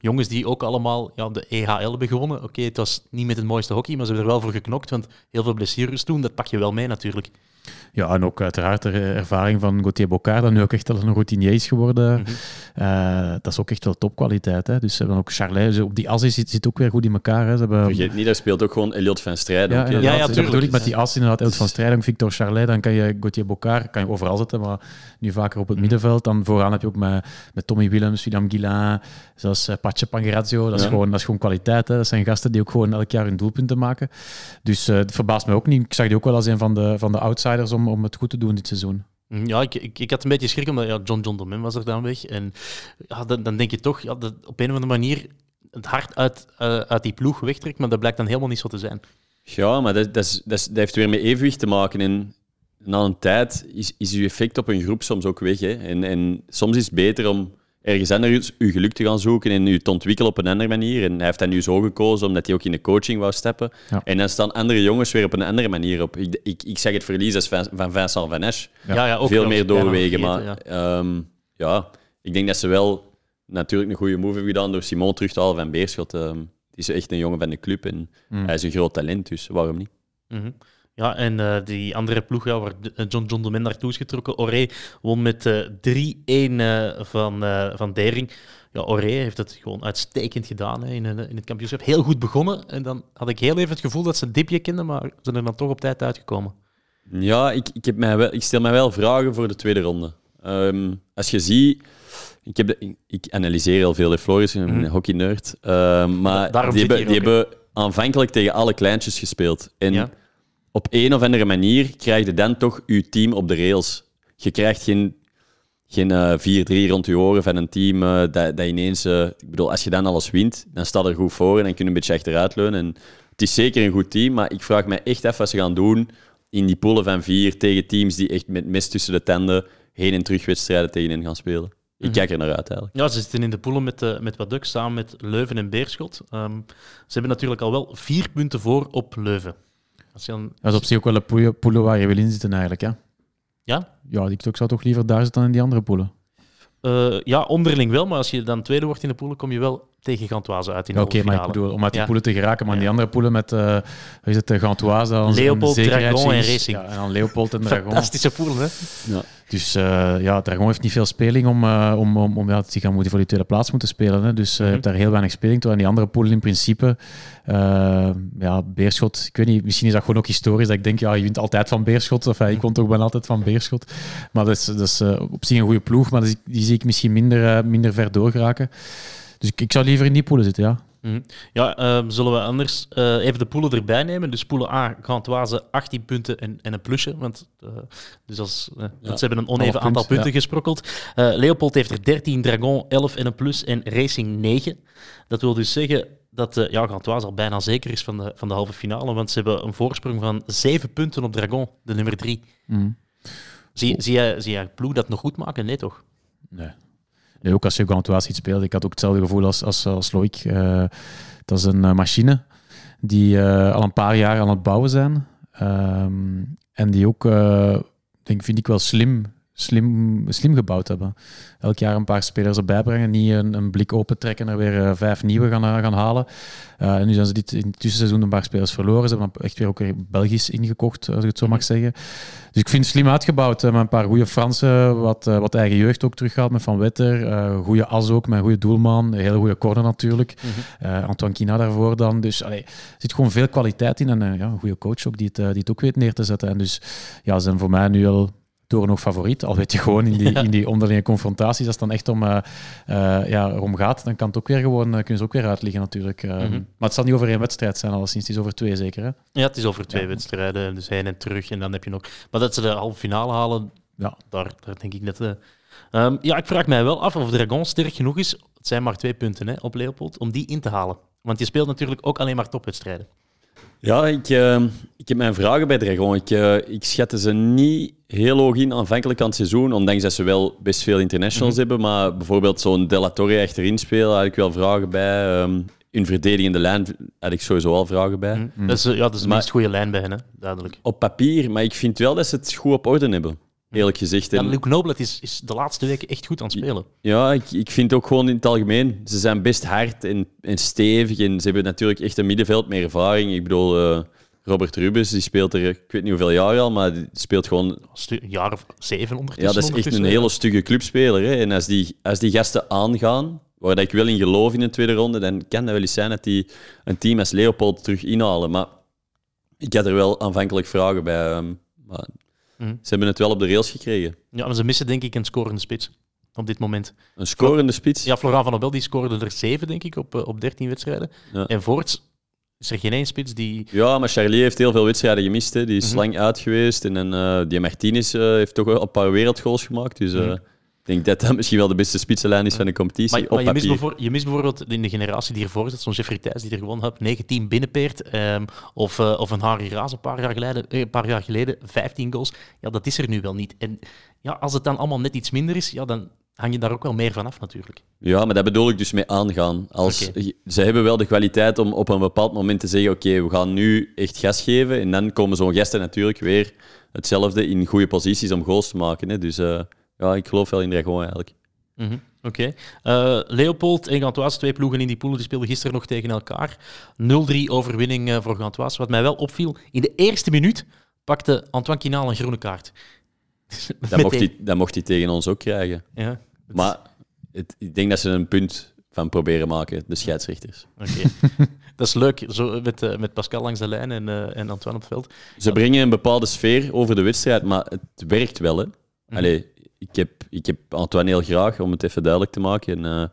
jongens die ook allemaal ja, de EHL hebben gewonnen. Oké, het was niet met het mooiste hockey, maar ze hebben er wel voor geknokt, want heel veel blessures toen, dat pak je wel mee natuurlijk. Ja, en ook uiteraard de ervaring van Gauthier Bocard, dat nu ook echt al een routinier is geworden. Mhm. Eh, dat is ook echt wel topkwaliteit. Hè. Dus ze hebben ook Charlet, op die as zit, zit ook weer goed in elkaar. Hè. Ze hebben... Vergeet niet, daar speelt ook gewoon Elliot van Strijding. Ja, ja, ja, dat bedoel ik met die as inderdaad. Elliot van Strijding, Victor Charlet, dan kan je Gauthier Bocard kan je overal zetten, maar nu vaker op het mhm. middenveld. Dan vooraan heb je ook met, met Tommy Willems, William Guillain, zoals uh, Patje Pangerazzo. Dat, is gewoon, dat is gewoon kwaliteit. Hè. Dat zijn gasten die ook gewoon elk jaar hun doelpunten maken. Dus uh, het verbaast me ook niet. Ik zag die ook wel als een van de, van de outsiders om, om het goed te doen dit seizoen. Mm, ja, ik, ik, ik had een beetje schrik, omdat ja, John John Domen was er dan weg. En ja, dan, dan denk je toch, ja, dat op een of andere manier het hart uit, uh, uit die ploeg wegtrekt, maar dat blijkt dan helemaal niet zo te zijn. Ja, maar dat, dat, is, dat, is, dat heeft weer met evenwicht te maken. En na een tijd is, is uw effect op een groep soms ook weg. Hè. En, en soms is het beter om ergens anders uw geluk te gaan zoeken en u te ontwikkelen op een andere manier. En hij heeft dat nu zo gekozen omdat hij ook in de coaching wou steppen. En dan staan andere jongens weer op een andere manier op. Ik, ik, ik zeg het verlies als van Vincent Van Esch. Ja. Ja, ook Veel meer doorwegen. maar ja. Ehm, ja, ik denk dat ze wel natuurlijk een goede move hebben gedaan door Simon terug te halen van Beerschot. Um, die is echt een jongen van de club en mm. hij is een groot talent, dus waarom niet? Mm ja, en uh, die andere ploeg ja, waar John John de Men naartoe is getrokken, Oré, won met uh, eh, 3-1 uh, van, van Dering. Ja, Oré heeft het gewoon uitstekend gedaan hè, in, in het kampioenschap. Heel goed begonnen. En dan had ik heel even het gevoel dat ze een dipje kenden, maar ze zijn er dan toch op tijd uitgekomen. Ja, ik, ik, heb mij wel, ik stel mij wel vragen voor de tweede ronde. Um, als je ziet... Ik, heb de, ik analyseer heel veel, de Floris, een mm. hockey-nerd. Uh, maar die, hebben, die hebben aanvankelijk tegen alle kleintjes gespeeld. En ja op een of andere manier krijg je dan toch je team op de rails. Je krijgt geen, geen uh, 4-3 rond je oren van een team uh, dat, dat ineens... Uh, ik bedoel, als je dan alles wint, dan staat er goed voor en dan kun je een beetje achteruit leunen. En het is zeker een goed team, maar ik vraag me echt af wat ze gaan doen in die poelen van vier tegen teams die echt met mes tussen de tanden heen en terug wedstrijden tegenin gaan spelen. Ik mhm. kijk er naar uit eigenlijk. Ja, ze zitten in de poelen met, uh, met Waduk samen met Leuven en Beerschot. Um, ze hebben natuurlijk al wel vier punten voor op Leuven. Dat is op zich ook wel een poelen waar je wil in zitten eigenlijk. Hè? Ja? Ja, ik zou toch liever daar zitten dan in die andere poelen. Uh, ja, onderling wel, maar als je dan tweede wordt in de poelen, kom je wel tegen Gantoise uit in de Oké, maar ik bedoel, om uit die poelen te geraken, maar in die andere poelen met, uh, is het, Gantoise... Leopold, Dragon en Racing. Ja, en dan Leopold en Dragon. Fantastische poelen, hè? Ja. Dus uh, ja, Dragon heeft niet veel speling om, uh, om, om, om ja, moeten voor die tweede plaats moeten spelen. Hè. Dus uh, je hebt daar heel weinig speling toe. En die andere poelen in principe, ja, Beerschot, ik weet niet, misschien is dat gewoon ook historisch, dat ik denk, ja, je wint altijd van Beerschot. Of ik kon toch wel altijd van Beerschot. Maar dat is, dat is op zich een goede ploeg, maar die, die zie ik misschien minder, minder ver doorgeraken. Dus ik, ik zou liever in die poelen zitten, ja. Mhm. Ja, uh, zullen we anders uh, even de poelen erbij nemen? Dus poelen A, Gantoise 18 punten en, en een plusje. Want, uh, dus als, ja. ze hebben een oneven aantal punten ja. gesprokkeld. Leopold heeft er 13, Dragon 11 en een plus en Racing 9. Dat wil dus zeggen dat uh, ja, Gantoise al bijna zeker is van de, van de halve finale. Want ze hebben een voorsprong van 7 punten op Dragon, de nummer 3. Mm. Zie, zie, jij, zie jij ploeg dat nog goed maken? Nee, toch? Nee. Ook als je Gantoise iets speelt. Ik had ook hetzelfde gevoel als, als, als Loïc. Uh, dat is een uh, machine die uh, al een paar jaar aan het bouwen zijn. Um, en die ook, denk, vind ik wel slim slim, slim gebouwd hebben. Elk jaar een paar spelers erbij brengen, niet een, een blik opentrekken en er weer eh, vijf nieuwe gaan, eh, gaan halen. Uh, en nu zijn ze dit in het tussenseizoen een paar spelers verloren. Ze hebben echt weer ook weer Belgisch ingekocht, als ik het zo mag zeggen. Dus ik vind het slim uitgebouwd, met een paar goede Fransen, wat, wat eigen jeugd ook teruggehaald met Van Wetter. goede as ook, met een goede doelman, een hele goede corner natuurlijk. Mhm. Antoine Kina daarvoor dan. Dus allee, er zit gewoon veel kwaliteit in en ja, een goede coach ook die het, die het ook weet neer te zetten. En dus ja, ze zijn voor mij nu al nog favoriet. Al weet je gewoon in die, [laughs] in die onderlinge confrontaties, als het dan echt om, uh, uh, ja, erom gaat, dan kan het ook weer gewoon, uh, kunnen ze ook weer uitliggen natuurlijk. Mm -hmm. Maar het zal niet over één wedstrijd zijn, alleszins. Het is over twee zeker, hè? Ja, het is over twee ja. wedstrijden, dus heen en terug. En dan heb je nog... Maar dat ze de halve finale halen, ja. daar, daar denk ik net... Um, ja, ik vraag mij wel af of Dragon sterk genoeg is, het zijn maar twee punten hè, op Leopold, om die in te halen. Want je speelt natuurlijk ook alleen maar topwedstrijden. Ja, ik, uh, ik heb mijn vragen bij Dragon. Ik, uh, ik schatte ze niet heel hoog in aanvankelijk aan het seizoen, ondanks dat ze wel best veel internationals mm -hmm. hebben. Maar bijvoorbeeld zo'n De Torre achterin spelen, had ik wel vragen bij. Um, in verdedigende lijn had ik sowieso al vragen bij. Mm -hmm. dat, is, ja, dat is de maar, meest goede lijn bij hen, hè? duidelijk. Op papier, maar ik vind wel dat ze het goed op orde hebben eerlijk gezegd. Ja, Luke Noblet is, is de laatste weken echt goed aan het spelen. Ja, ik, ik vind ook gewoon in het algemeen, ze zijn best hard en, en stevig. En ze hebben natuurlijk echt een middenveld met ervaring. Ik bedoel, uh, Robert Rubens, die speelt er, ik weet niet hoeveel jaar al, maar die speelt gewoon... Een jaar of zeven ondertussen. Ja, dat is echt een hele stugge clubspeler. Hè. En als die, als die gasten aangaan, waar ik wel in geloof in de tweede ronde, dan kan dat wel eens zijn dat die een team als Leopold terug inhalen. Maar ik had er wel aanvankelijk vragen bij. Um, maar Mm. Ze hebben het wel op de rails gekregen. Ja, maar ze missen denk ik een scorende spits op dit moment. Een scorende spits? Ja, Florent van der Bel die scoorde er 7, denk ik, op, op 13 wedstrijden. Ja. En voorts is er geen één spits die... Ja, maar Charlie heeft heel veel wedstrijden gemist. Hè. Die is mm -hmm. lang uit geweest. En, en uh, die Martinez uh, heeft toch wel een paar wereldgoals gemaakt. Dus uh, mm -hmm. Ik denk dat dat misschien wel de beste spitsenlijn is van de competitie. Maar, maar je, mist je, mist bijvoorbeeld in de generatie die ervoor zit, zo'n Jeffrey Thijs die er gewonnen heeft, 19 binnenpeert. Um, of, of een Harry Raas een paar jaar, geleden, een paar jaar geleden, 15 goals. Ja, dat is er nu wel niet. En ja, als het dan allemaal net iets minder is, ja, dan hang je daar ook wel meer van af natuurlijk. Ja, maar dat bedoel ik dus mee aangaan. Als, okay. Ze hebben wel de kwaliteit om op een bepaald moment te zeggen oké, okay, we gaan nu echt gas geven. En dan komen zo'n gasten natuurlijk weer hetzelfde in goede posities om goals te maken. Hè. Dus uh, ja, ik geloof wel in Dragon eigenlijk. Mm -hmm. Oké. Okay. Uh, Leopold en Gantoise, twee ploegen in die pool, die speelden gisteren nog tegen elkaar. 0-3 overwinning uh, voor Gantoise. Wat mij wel opviel, in de eerste minuut pakte Antoine Kinaal een groene kaart. [laughs] dat, mocht hij, dat mocht hij tegen ons ook krijgen. Ja, maar het, ik denk dat ze een punt van proberen maken, de scheidsrechters. Oké. Okay. [laughs] dat is leuk, zo met, uh, met Pascal langs de lijn en, uh, en Antoine op het veld. Ze brengen een bepaalde sfeer over de wedstrijd, maar het werkt wel. Hè. -hmm. Allee, ik, heb, ik heb Antoine heel graag, om het even duidelijk te maken. En, uh,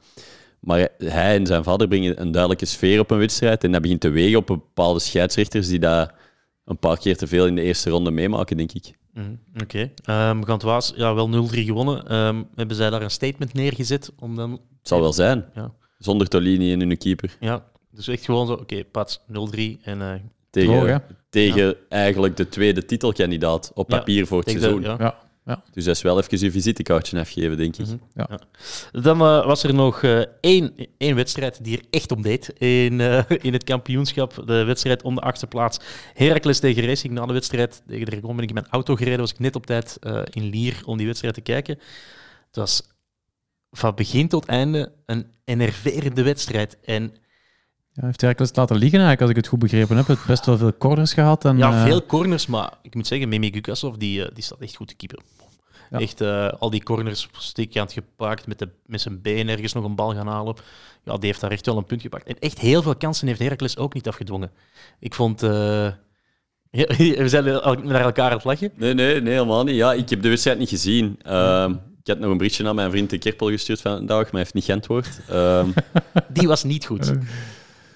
maar hij en zijn vader brengen een duidelijke sfeer op een wedstrijd. En dat begint te wegen op bepaalde scheidsrechters die dat een paar keer te veel in de eerste ronde meemaken, denk ik. Mm, Oké. Okay. Um, Gantwaas, ja, wel 0-3 gewonnen. Um, hebben zij daar een statement neergezet? Om dan... Het zal wel zijn. Ja. Zonder Tolini en hun keeper. Ja, dus echt gewoon zo, oké, okay, Pats 0-3 en... Uh, tegen tegen ja. eigenlijk de tweede titelkandidaat op papier ja, voor het seizoen. Ja. Ja. Dus dat is wel even je visitekaartje afgeven, denk ik. Mm -hmm. ja. ja. Dan uh, was er nog uh, één, één wedstrijd die er echt om deed in, uh, in het kampioenschap. De wedstrijd om de achtste plaats. Heracles tegen Racing. Na de wedstrijd tegen de Dragon ben ik in mijn auto gereden. Was ik net op tijd in Lier om die wedstrijd te kijken. Het was van begin tot einde een enerverende wedstrijd. En ja, heeft Heracles laten liggen eigenlijk, als ik het goed begrepen heb. Het best wel veel corners gehad. En, ja, veel corners, maar ik moet zeggen, Mimi Gukasov, die, die staat echt goed te keeper. Ja. Echt, uh, al die corners stikje gepakt, met, de, met zijn been ergens nog een bal gaan halen. Ja, die heeft daar echt wel een punt gepakt. En echt heel veel kansen heeft Heracles ook niet afgedwongen. Ik vond... [laughs] Uh, we zijn naar elkaar aan het lachen. Nee, nee, nee, helemaal niet. Ja, ik heb de wedstrijd niet gezien. Uh, ik had nog een berichtje naar mijn vriend de Kerpel gestuurd vandaag, maar hij heeft niet geantwoord. Ehm, [laughs] die was niet goed. [laughs]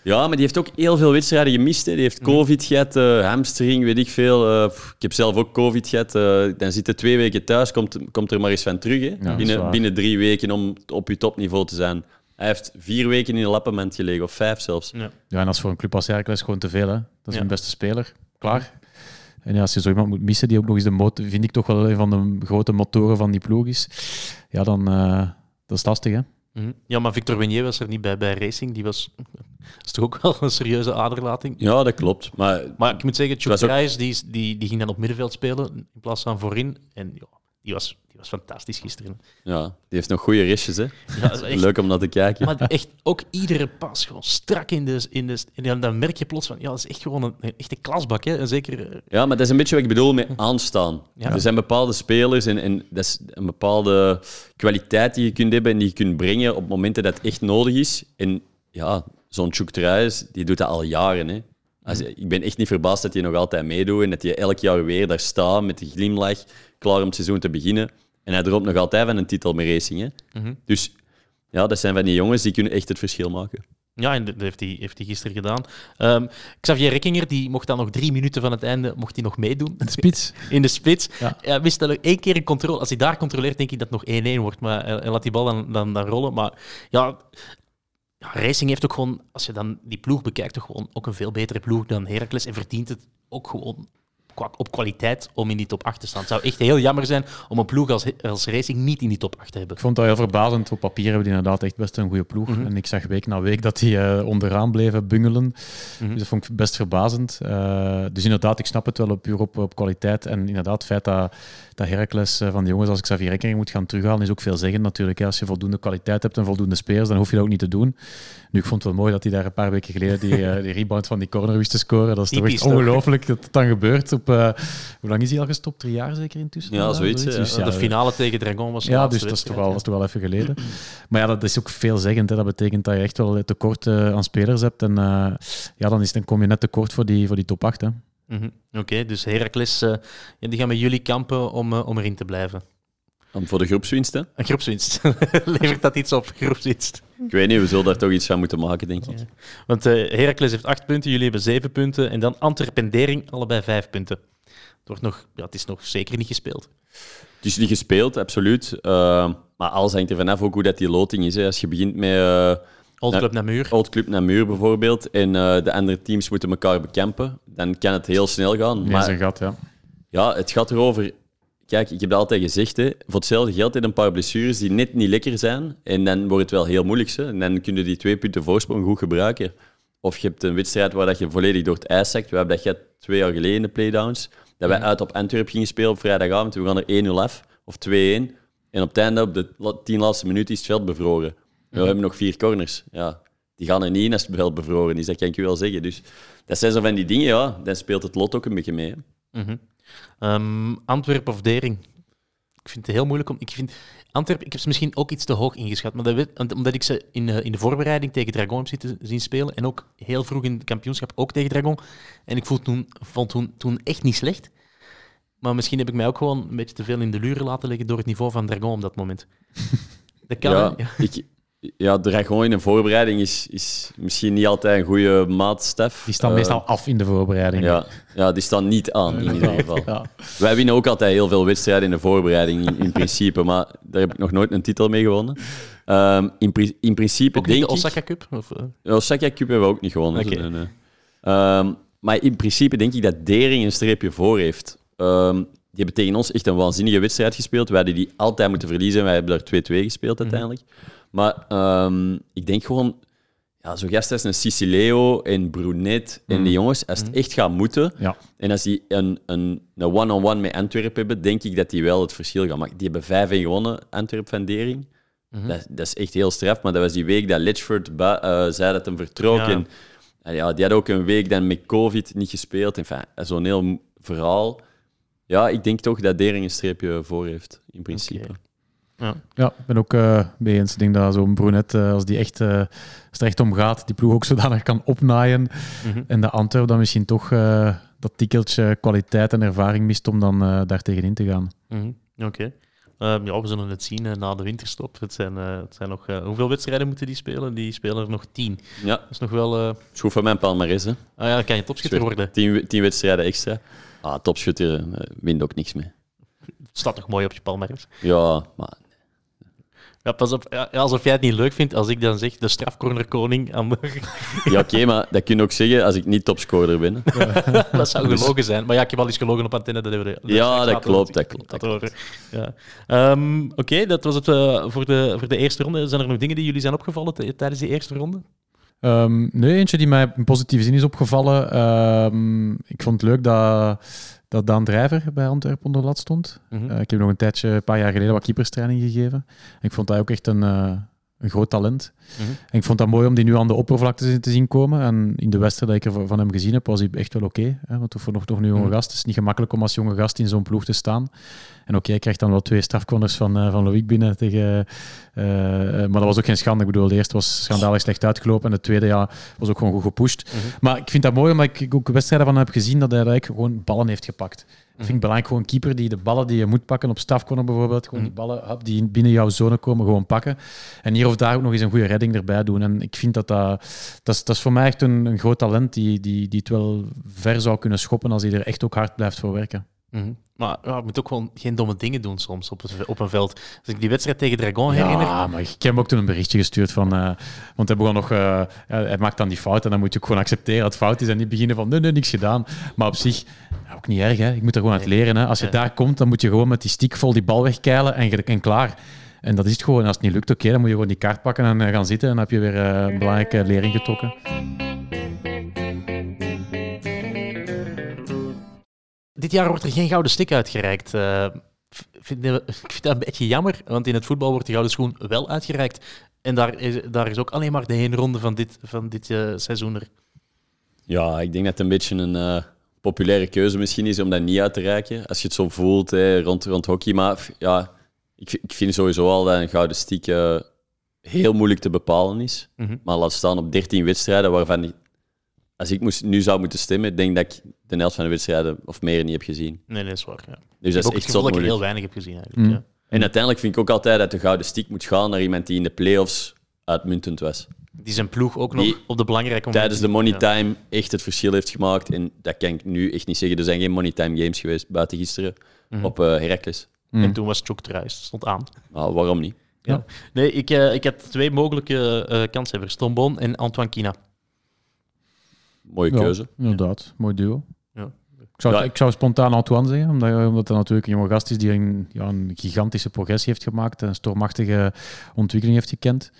Ja, maar die heeft ook heel veel wedstrijden gemist. Hè. Die heeft COVID gehad, uh, hamstring, weet ik veel. Uh, ik heb zelf ook COVID gehad. Uh, dan zit je twee weken thuis, komt, komt er maar eens van terug. Hè. Ja, binnen, binnen drie weken om op je topniveau te zijn. Hij heeft vier weken in een lappement gelegen, of vijf zelfs. Ja, ja en dat is voor een club als Heracles gewoon te veel. Hè. Dat is ja. hun beste speler. Klaar. En ja, als je zo iemand moet missen die ook nog eens de motor, vind ik toch wel een van de grote motoren van die ploeg is, ja, dan dat is lastig, hè. Mm-hmm. Ja, maar Victor Wenier was er niet bij bij Racing. Die was, is toch ook wel een serieuze aderlating. Ja, dat klopt. Maar, maar ik moet zeggen, Chuck ook... die, die, die ging dan op middenveld spelen in plaats van voorin. En ja, die was, die was fantastisch gisteren. Ja, die heeft nog goede ristjes, hè. Ja, dat is echt- Leuk om naar te kijken. Maar echt, ook iedere pas gewoon strak in de... In de en dan- merk je plots van, ja, dat is echt gewoon een, een echte klasbak. Hè? En zeker... eh, Ja, maar dat is een beetje wat ik bedoel met aanstaan. Ja. Er zijn bepaalde spelers en, en dat is een bepaalde kwaliteit die je kunt hebben en die je kunt brengen op momenten dat het echt nodig is. En ja, zo'n Chuk Truijs, die doet dat al jaren. Hè. Als, ik ben echt niet verbaasd dat hij nog altijd meedoet en dat hij elk jaar weer daar staat met de glimlach, klaar om het seizoen te beginnen. En hij droomt nog altijd van een titel met Racing. Hè. Mhm. Dus ja, dat zijn van die jongens die kunnen echt het verschil maken. Ja, en dat heeft hij, heeft hij gisteren gedaan. Ehm, Xavier Rekkinger, die mocht dan nog drie minuten van het einde mocht hij nog meedoen. De spits. In de spits. Ja. Ja. wist dat één keer een controle. Als hij daar controleert, denk ik dat het nog 1-1 wordt. Maar hij, hij laat die bal dan, dan, dan rollen. Maar ja, ja, Racing heeft ook gewoon, als je dan die ploeg bekijkt, toch gewoon ook een veel betere ploeg dan Heracles. En verdient het ook gewoon op kwaliteit om in die top 8 te staan. Het zou echt heel jammer zijn om een ploeg als, als Racing niet in die top 8 te hebben. Ik vond dat heel verbazend. Op papier hebben die inderdaad echt best een goede ploeg. Mhm. En ik zag week na week dat die eh, onderaan bleven bungelen. Mhm. Dus dat vond ik best verbazend. Eh, dus inderdaad, ik snap het wel op, puur op, op kwaliteit. En inderdaad, het feit dat, dat Heracles eh, van de jongens als Xavier Rekkering moet gaan terughalen, is ook veel zeggen natuurlijk. hè. Als je voldoende kwaliteit hebt en voldoende spelers, dan hoef je dat ook niet te doen. Nu, ik vond het wel mooi dat hij daar een paar weken geleden die, eh, die rebound van die corner wist te scoren. Dat is toch echt ongelooflijk dat het dan gebeurt. Op, eh, hoe lang is hij al gestopt? Drie jaar zeker intussen? Ja, zoiets, ja. Dus de finale tegen Dragon was ja, dus dat is, toch wel, dat is toch wel even geleden. Maar ja, dat is ook veelzeggend. Hè. Dat betekent dat je echt wel tekort eh, aan spelers hebt. En eh, ja, dan, is, dan kom je net tekort voor die, voor die top 8. Hè. Mhm. Oké, dus Heracles, eh, die gaan met jullie kampen om, eh, om erin te blijven. Om voor de groepswinst, hè. Een groepswinst. [laughs] Levert dat iets op, groepswinst? Ik weet niet, we zullen daar toch iets van moeten maken, denk ik. Ja. Want eh Heracles heeft acht punten, jullie hebben zeven punten. En dan Antwerpen en Dering, allebei vijf punten. Het, wordt nog, ja, het is nog zeker niet gespeeld. Het is niet gespeeld, absoluut. Maar alles hangt er vanaf ook hoe dat die loting is. Hè. Als je begint met Old. Club naar muur. Old Club naar muur bijvoorbeeld en eh, de andere teams moeten elkaar bekampen, dan kan het heel snel gaan. Maar... Maar zijn gat, ja. ja, het gaat erover... Kijk, ik heb dat altijd gezegd, hè. voor hetzelfde geld je een paar blessures die net niet lekker zijn en dan wordt het wel heel moeilijk. Hè. En dan kun je die twee punten voorsprong goed gebruiken. Of je hebt een wedstrijd waar dat je volledig door het ijs zakt. We hebben dat gehad twee jaar geleden in de playdowns. Dat wij uit op Antwerpen gingen spelen op vrijdagavond. We gaan er 1-0 af, of 2-1. En op het einde, op de tien laatste minuten, is het veld bevroren. We hebben nog vier corners. Ja, die gaan er niet in als het veld bevroren is, dat kan ik je wel zeggen. Dus dat zijn zo van die dingen, ja. Dan speelt het lot ook een beetje mee. hè. Mhm. Ehm, Antwerpen of Dering? Ik vind het heel moeilijk om. Ik vind Antwerpen, ik heb ze misschien ook iets te hoog ingeschat. Maar dat omdat ik ze in, de- in de voorbereiding tegen Dragon heb zitten zien spelen. En ook heel vroeg in het kampioenschap ook tegen Dragon. En ik voel toen, vond toen, toen echt niet slecht. Maar misschien heb ik mij ook gewoon een beetje te veel in de luren laten liggen door het niveau van Dragon op dat moment. [laughs] Dat kan, ja? Ja. Dragon in een voorbereiding is, is misschien niet altijd een goede maatstaf. Die staan Eh, meestal af in de voorbereiding. Ja, ja, die staan niet aan in ieder [laughs] geval. Ja. Wij winnen ook altijd heel veel wedstrijden in de voorbereiding, in, in principe. Maar daar heb ik nog nooit een titel mee gewonnen. Ehm, in, pri- in principe Ook denk de ik... Osaka Cup? Of, eh? Osaka Cup hebben we ook niet gewonnen. Oké. Nee, nee. Ehm, maar in principe denk ik dat Dering een streepje voor heeft. Ehm, die hebben tegen ons echt een waanzinnige wedstrijd gespeeld. Wij hadden die altijd moeten verliezen. Wij hebben daar 2-2 gespeeld uiteindelijk. Maar ehm, ik denk gewoon, ja, zo gasten als een Sicileo en Brunet en die jongens, als het echt gaat moeten, Ja. en als die een, een, een one-on-one met Antwerpen hebben, denk ik dat die wel het verschil gaan maken. Die hebben 5-1 gewonnen, Antwerp van Dering. dat, dat is echt heel straf, maar dat was die week dat Litchford ba- eh, zei dat hem vertrok. Ja. En, en ja, die had ook een week dan met COVID niet gespeeld. Enfin, Zo'n heel verhaal. Ja, ik denk toch dat Dering een streepje voor heeft, in principe. Ja. Ja, ik ben ook eh mee eens. Ik denk dat zo'n Brunet, eh, als die echt, eh, als het er echt om gaat, die ploeg ook [laughs] zodanig kan opnaaien. Mhm. En de Antwerp dan misschien toch eh, dat tikkeltje kwaliteit en ervaring mist om dan eh daar tegenin te gaan. Mhm, Oké. Ehm, ja, we zullen het zien eh, na de winterstop. Het zijn, eh, het zijn nog, eh, hoeveel wedstrijden moeten die spelen? Die spelen er nog tien. Ja, Dat is nog wel... eh, is goed voor mijn palmarès. Hè. ah ja, dan kan je topschutter worden. Tien, tien wedstrijden extra. Ah, topschutter eh, wint ook niks mee. Het staat toch mooi op je palmarès. Ja, maar Ja, pas op. Ja, alsof jij het niet leuk vindt als ik dan zeg de strafcornerkoning. Aan. Ja, oké, maar dat kun je ook zeggen als ik niet topscorer ben. [laughs] dat zou gelogen zijn. Maar ja, ik heb al eens gelogen op antenne. Dat hebben we, Ja, dat klopt, dat klopt, dat. Ja. Ehm, Oké, dat was het eh, voor, de, voor de eerste ronde. Zijn er nog dingen die jullie zijn opgevallen tijdens die eerste ronde? Ehm, nee, eentje die mij in positieve zin is opgevallen. Ehm, ik vond het leuk dat, dat Daan Drijver bij Antwerpen onder de lat stond. Mhm. Eh, ik heb nog een tijdje, een paar jaar geleden, wat keeperstraining gegeven. En ik vond hij ook echt een, eh, een groot talent. Mhm. En ik vond dat mooi om die nu aan de oppervlakte te zien komen. En in de wedstrijd dat ik er van hem gezien heb, was hij echt wel oké. hè, want voor nog toch een jonge Mhm. gast. Het is niet gemakkelijk om als jonge gast in zo'n ploeg te staan. En oké, hij krijgt dan wel twee strafcorners van, eh van Loïc binnen. Tegen, eh, eh, maar dat was ook geen schande. Ik bedoel, de eerste was schandalig slecht uitgelopen. En de tweede ja, was ook gewoon goed gepusht. Mhm. Maar ik vind dat mooi, omdat ik ook wedstrijden van hem heb gezien dat hij eigenlijk gewoon ballen heeft gepakt. Ik vind het belangrijk, gewoon een keeper die de ballen die je moet pakken op strafcorner bijvoorbeeld, gewoon die ballen hup, die binnen jouw zone komen, gewoon pakken. En hier of daar ook nog eens een goede redding erbij doen. En ik vind dat dat... Dat is, dat is voor mij echt een, een groot talent die, die, die het wel ver zou kunnen schoppen als hij er echt ook hard blijft voor werken. Mhm. Maar ja, je moet ook gewoon geen domme dingen doen soms op, het, op een veld. Als ik die wedstrijd tegen Dragon herinner... Ja, maar ik heb hem ook toen een berichtje gestuurd van... eh, want hij begon nog... eh, ja, hij maakt dan die fout en dan moet je ook gewoon accepteren dat het fout is en niet beginnen van nee, nee, niks gedaan. Maar op zich, ook niet erg, hè. Ik moet er gewoon uit leren, hè. Als je daar komt, dan moet je gewoon met die stick vol die bal wegkeilen en, en klaar. En dat is het gewoon. Als het niet lukt, oké, dan moet je gewoon die kaart pakken en eh, gaan zitten. En dan heb je weer een belangrijke lering getrokken. Dit jaar wordt er geen gouden stick uitgereikt. Eh, vind, [laughs] ik vind dat een beetje jammer, want in het voetbal wordt de gouden schoen wel uitgereikt. En daar is, daar is ook alleen maar de heenronde van dit, van dit eh, seizoen er. Ja, ik denk dat het een beetje een eh, populaire keuze misschien is om dat niet uit te reiken. Als je het zo voelt hè, rond, rond hockey. Maar ja, ik, ik vind sowieso al dat een gouden stick eh, heel moeilijk te bepalen is. Mhm. Maar laat staan op 13 wedstrijden waarvan als ik moest, nu zou moeten stemmen, denk dat ik de helft van de wedstrijden of meer niet heb gezien. Nee, nee, dat is waar. Ja. Dus ik dat heb is ook het echt gevoel zot dat ik er heel weinig heb gezien eigenlijk. Mm. Ja. En uiteindelijk vind ik ook altijd dat de gouden stick moet gaan naar iemand die in de playoffs uitmuntend was. Die zijn ploeg ook nog Die op de belangrijke momenten... Tijdens de money Ja. time echt het verschil heeft gemaakt. En dat kan ik nu echt niet zeggen. Er zijn geen money time games geweest buiten gisteren Mhm. op eh Heracles. En toen was Chok eruit, stond aan. Waarom niet? Ja. Nee, ik, eh, ik had twee mogelijke eh kanshebbers. Tom Bon en Antoine Kina. Mooie Ja, keuze. inderdaad. Mooi duo. Ja. Ik zou, Ja. ik zou spontaan Antoine zeggen, omdat, omdat hij natuurlijk een jonge gast is die een, ja, een gigantische progressie heeft gemaakt, een stormachtige ontwikkeling heeft gekend.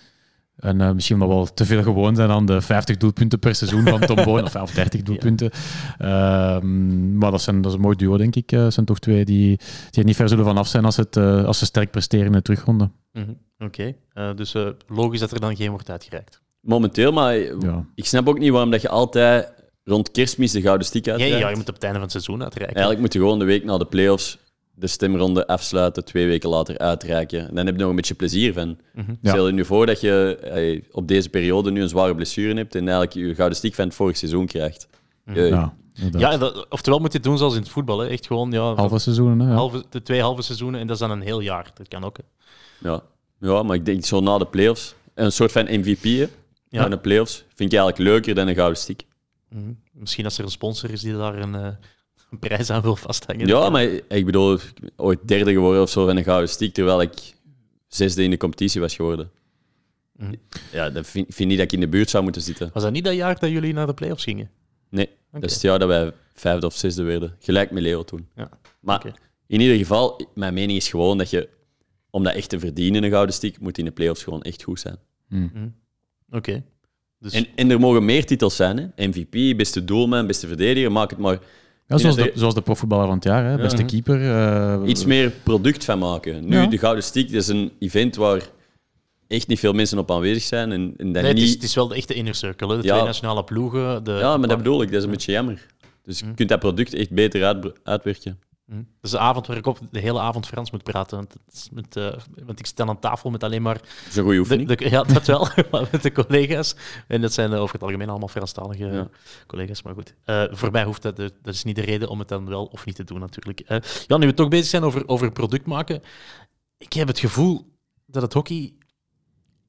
En eh, misschien omdat we wel te veel gewoon zijn aan de 50 doelpunten per seizoen van Tom Boon, of, of 30 [laughs] doelpunten. Ehm, maar dat, zijn, dat is een mooi duo, denk ik. Het zijn toch twee die, die er niet ver zullen vanaf zijn als, het, eh, als ze sterk presteren in de terugronde. Mhm. Oké, Eh, dus eh, logisch dat er dan geen wordt uitgereikt. Momenteel, maar Ja. ik snap ook niet waarom dat je altijd rond kerstmis de gouden stick Ja, uitreikt. ja, je moet op het einde van het seizoen uitreiken. Eigenlijk moet je gewoon de week na de playoffs de stemronde afsluiten, twee weken later uitreiken. En dan heb je nog een beetje plezier van. Mhm. Ja. Stel je nu voor dat je op deze periode nu een zware blessure hebt en eigenlijk je gouden stick van het vorige seizoen krijgt. Eh, Ja. Ja, dat- oftewel moet je het doen zoals in het voetbal. Hè. Echt gewoon ja, Halve seizoenen, hè? Ja. halve, de twee halve seizoenen en dat is dan een heel jaar. Dat kan ook. Hè. Ja. ja, maar ik denk zo na de playoffs. Een soort van MVP hè, Ja. na de playoffs vind ik eigenlijk leuker dan een gouden stick. Mhm. Misschien als er een sponsor is die daar een, eh, een prijs aan wil vasthangen. Ja, maar ik bedoel, ik ben ooit derde geworden of zo van een gouden stick, terwijl ik zesde in de competitie was geworden. Mhm. Ja, dat vind, ik vind niet dat ik in de buurt zou moeten zitten. Was dat niet dat jaar dat jullie naar de play-offs gingen? Nee, dat is het jaar dat wij vijfde of zesde werden. Gelijk met Leo toen. Ja. Maar in ieder geval, mijn mening is gewoon dat je, om dat echt te verdienen, een gouden stick, moet in de playoffs gewoon echt goed zijn. Oké. Dus En, en er mogen meer titels zijn. Hè? MVP, beste doelman, beste verdediger, maak het maar Ja, zoals, de, zoals de profvoetballer van het jaar, hè? beste keeper. eh, iets meer product van maken. Nu, Ja. de Gouden Stick, dat is een event waar echt niet veel mensen op aanwezig zijn. En, en dat nee, het, is, niet... het is wel de echte inner circle. Hè. De Ja. twee nationale ploegen. De, Ja, maar dat bedoel ik, dat is een beetje jammer. Dus je kunt dat product echt beter uit, uitwerken. Dat is de avond waar ik op de hele avond Frans moet praten. Want, het is met, eh, want ik zit aan tafel met alleen maar... Dat is een goede De, oefening. de- ja, dat wel. [laughs] maar met de collega's. En dat zijn eh, over het algemeen allemaal Franstalige Ja. collega's. Maar goed, Eh, voor mij hoeft dat... Dat is niet de reden om het dan wel of niet te doen, natuurlijk. Ja, nu we toch bezig zijn over, over product maken. Ik heb het gevoel dat het hockey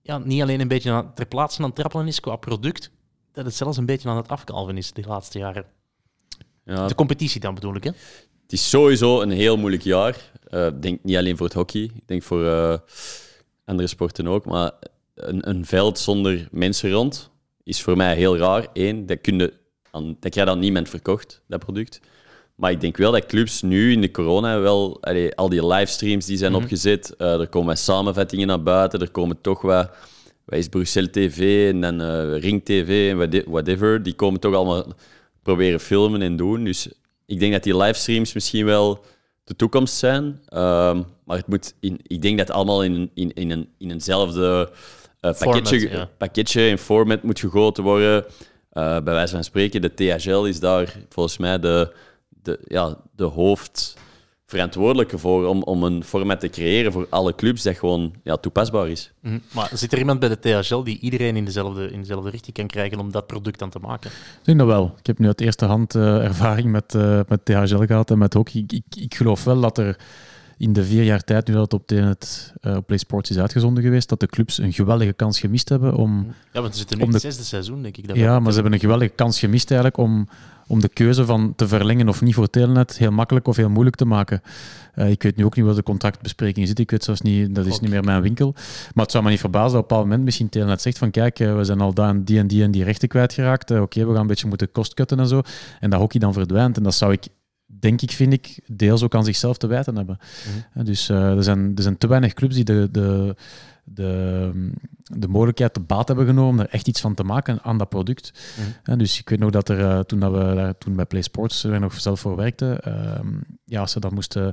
ja, niet alleen een beetje aan, ter plaatse aan het trappelen is qua product, dat het zelfs een beetje aan het afkalven is de laatste jaren. Ja, De competitie dan bedoel ik, hè? Het is sowieso een heel moeilijk jaar. Eh, Ik denk niet alleen voor het hockey, ik denk voor eh, andere sporten ook. Maar een, een veld zonder mensen rond is voor mij heel raar. Eén, dat, kun je aan, dat krijg je aan niemand verkocht, dat product. Maar ik denk wel dat clubs nu in de corona wel, allee, al die livestreams die zijn opgezet, eh, er komen wat samenvattingen naar buiten, er komen toch wat wat is Bruxelles TV en dan Ring TV en whate- whatever, die komen toch allemaal proberen filmen en doen. Dus ik denk dat die livestreams misschien wel de toekomst zijn. Ehm, maar het moet in, ik denk dat het allemaal in, in, in, een, in eenzelfde eh, pakketje, Format, ja. pakketje en format moet gegoten worden. Eh, bij wijze van spreken, de THL is daar volgens mij de, de, ja, de hoofdverantwoordelijke voor om, om een format te creëren voor alle clubs dat gewoon ja, toepasbaar is. Mhm. Maar zit er iemand bij de THL die iedereen in dezelfde, in dezelfde richting kan krijgen om dat product dan te maken? Ik denk dat wel. Ik heb nu uit eerste hand eh, ervaring met, eh, met THL gehad en met hockey. Ik, ik, ik geloof wel dat er in de vier jaar tijd, nu dat het op, het, eh, op Play Sports is uitgezonden geweest, dat de clubs een geweldige kans gemist hebben om... Ja, want we zitten nu in het de- zesde seizoen, denk ik. Dat Ja, maar ze hebben een geweldige kans gemist eigenlijk om, om de keuze van te verlengen of niet voor Telenet heel makkelijk of heel moeilijk te maken. Eh, ik weet nu ook niet wat de contractbespreking zit. Ik weet zelfs niet, dat is niet meer mijn winkel. Maar het zou me niet verbazen dat op een bepaald moment misschien Telenet zegt van kijk, eh, we zijn al daar die en die en die rechten kwijtgeraakt. Eh, Oké, we gaan een beetje moeten kostkutten en zo. En dat hockey dan verdwijnt. En dat zou ik, denk ik, vind ik, deels ook aan zichzelf te wijten hebben. Eh, dus er, zijn, er zijn te weinig clubs die de, de, de, de mogelijkheid te baat hebben genomen om er echt iets van te maken aan dat product. Eh, dus ik weet nog dat er, eh, toen, dat we daar, toen bij Play Sports er nog zelf voor werkten, ehm, ja, als ze dan moesten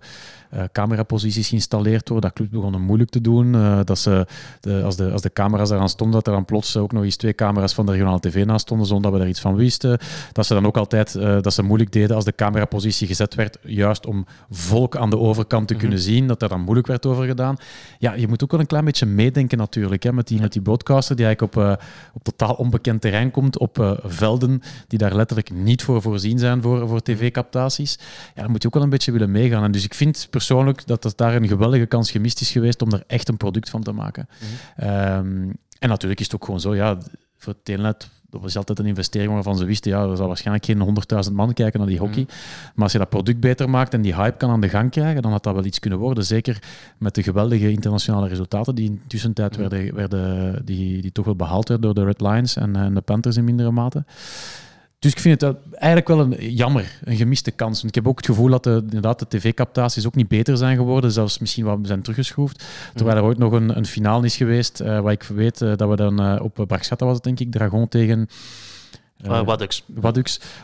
eh, cameraposities geïnstalleerd worden, dat clubs begonnen moeilijk te doen. eh, dat ze, de, als, de, als de camera's eraan stonden, dat er dan plots ook nog eens twee camera's van de regionale tv naast stonden, zonder dat we daar iets van wisten. Dat ze dan ook altijd dat ze moeilijk deden als de camerapositie gezet werd, juist om volk aan de overkant te kunnen zien, dat daar dan moeilijk werd over gedaan. Ja, je moet ook wel een klein beetje meedenken natuurlijk, hè, met, die, met die broadcaster die eigenlijk op, eh, op totaal onbekend terrein komt, op eh, velden die daar letterlijk niet voor voorzien zijn voor, voor tv-captaties. Ja, dan moet je ook wel een beetje willen meegaan. En dus ik vind persoonlijk dat het daar een geweldige kans gemist is geweest om er echt een product van te maken. Ehm, en natuurlijk is het ook gewoon zo, ja, voor Telenet dat was altijd een investering waarvan ze wisten, ja, er zal waarschijnlijk geen 100.000 man kijken naar die hockey. Maar als je dat product beter maakt en die hype kan aan de gang krijgen, dan had dat wel iets kunnen worden. Zeker met de geweldige internationale resultaten die in de tussentijd werden, werden die, die toch wel behaald werden door de Red Lions en, en de Panthers in mindere mate. Dus ik vind het wel- eigenlijk wel een jammer, een gemiste kans. Want ik heb ook het gevoel dat de, inderdaad de tv-captaties ook niet beter zijn geworden, zelfs misschien wat zijn teruggeschroefd. Terwijl er ooit nog een, een finale is geweest, eh, waar ik weet eh, dat we dan eh, op Braxata was het denk ik, Dragon tegen... eh, Uh,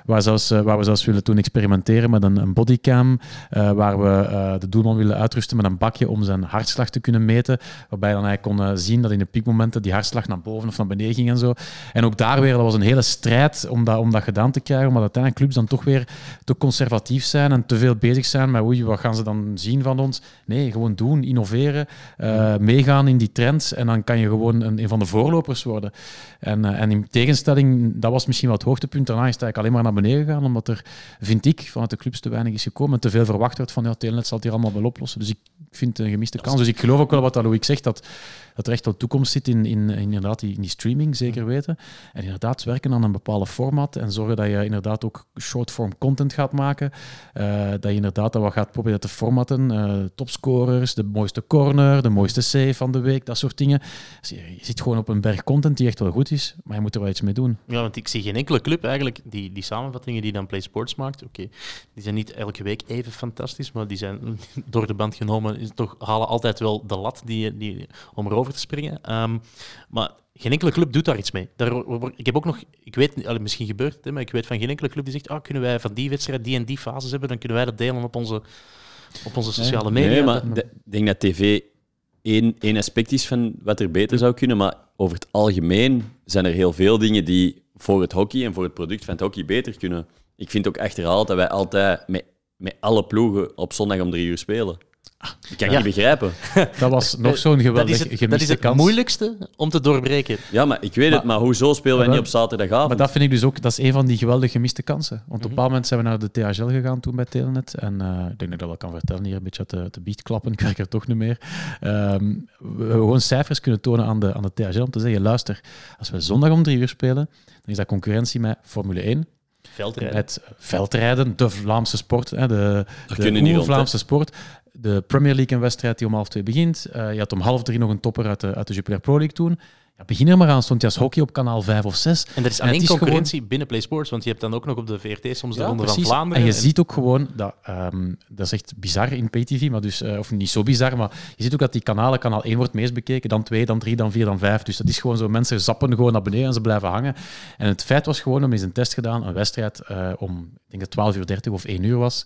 waar, zelfs, eh, waar we zelfs willen toen experimenteren met een, een bodycam, eh, waar we eh, de doelman willen uitrusten met een bakje om zijn hartslag te kunnen meten, waarbij je dan eigenlijk kon eh, zien dat in de piekmomenten die hartslag naar boven of naar beneden ging en zo. En ook daar weer, dat was een hele strijd om dat, om dat gedaan te krijgen, omdat uiteindelijk clubs dan toch weer te conservatief zijn en te veel bezig zijn met oei, wat gaan ze dan zien van ons? Nee, gewoon doen, innoveren, eh, meegaan in die trends en dan kan je gewoon een, een van de voorlopers worden. En, eh, en in tegenstelling, dat was misschien het hoogtepunt. Daarna is het eigenlijk alleen maar naar beneden gegaan, omdat er, vind ik, vanuit de clubs te weinig is gekomen en te veel verwacht werd van ja, Telenet zal het hier allemaal wel oplossen. Dus ik vind het een gemiste kans. Dus ik geloof ook wel wat dat Louis zegt, dat, dat er echt wel toekomst zit in, in, in inderdaad die, in die streaming, zeker weten. En inderdaad werken aan een bepaalde format en zorgen dat je inderdaad ook short-form content gaat maken. Eh, dat je inderdaad dat wat gaat proberen te formatten. Eh, topscorers, de mooiste corner, de mooiste save van de week, dat soort dingen. Dus je, je zit gewoon op een berg content die echt wel goed is, maar je moet er wel iets mee doen. Ja, want ik zie geen enkele club eigenlijk, die, die samenvattingen die dan Play Sports maakt, oké, die zijn niet elke week even fantastisch, maar die zijn [laughs] door de band genomen, is toch, halen altijd wel de lat die, die, om erover te springen. Ehm, maar geen enkele club doet daar iets mee. Daar, ik heb ook nog, ik weet, misschien gebeurt het, hè, maar ik weet van geen enkele club die zegt, ah, kunnen wij van die wedstrijd die en die fases hebben, dan kunnen wij dat delen op onze, op onze sociale media. Nee, maar ik denk dat tv één, één aspect is van wat er beter zou kunnen, maar over het algemeen zijn er heel veel dingen die voor het hockey en voor het product van het hockey beter kunnen. Ik vind ook achterhaald dat wij altijd met, met alle ploegen op zondag om drie uur spelen. Ik kan Ja. niet begrijpen. [laughs] Dat was nog zo'n dat geweldig is het, dat gemiste is het kans. moeilijkste om te doorbreken. Ja, maar ik weet het, maar hoezo spelen wij niet op zaterdagavond? Maar dat vind ik dus ook, dat is een van die geweldig gemiste kansen. Want Mhm. op een bepaald moment zijn we naar de THL gegaan toen bij Telenet. En eh, ik denk dat ik dat wel kan vertellen hier, een beetje de biecht klappen. [laughs] Ik werk er toch niet meer. Ehm, we we gewoon cijfers kunnen tonen aan de, aan de THL om te zeggen, luister, als we zondag om drie uur spelen, dan is dat concurrentie met Formule 1, Veldrijden. met veldrijden, de Vlaamse sport, hè, de, kunnen niet de rond, Vlaamse sport. De Premier League een wedstrijd die om half twee begint. Eh, je had om half drie nog een topper uit de, uit de Jupiler Pro League toen. Ja, begin er maar aan, stond je als hockey op kanaal 5 of 6. En er is alleen concurrentie binnen Play Sports, want je hebt dan ook nog op de VRT soms de Ja, Ronde precies. van Vlaanderen. En je ziet ook gewoon, dat, ehm, dat is echt bizar in PayTV, maar dus, eh, of niet zo bizar, maar je ziet ook dat die kanalen, kanaal 1 wordt meest bekeken, dan 2, dan 3, dan 4, dan 5. Dus dat is gewoon zo, mensen zappen gewoon naar beneden en ze blijven hangen. En het feit was gewoon, om eens een test gedaan, een wedstrijd eh, om, ik denk dat 12 uur 30 of 1 uur was.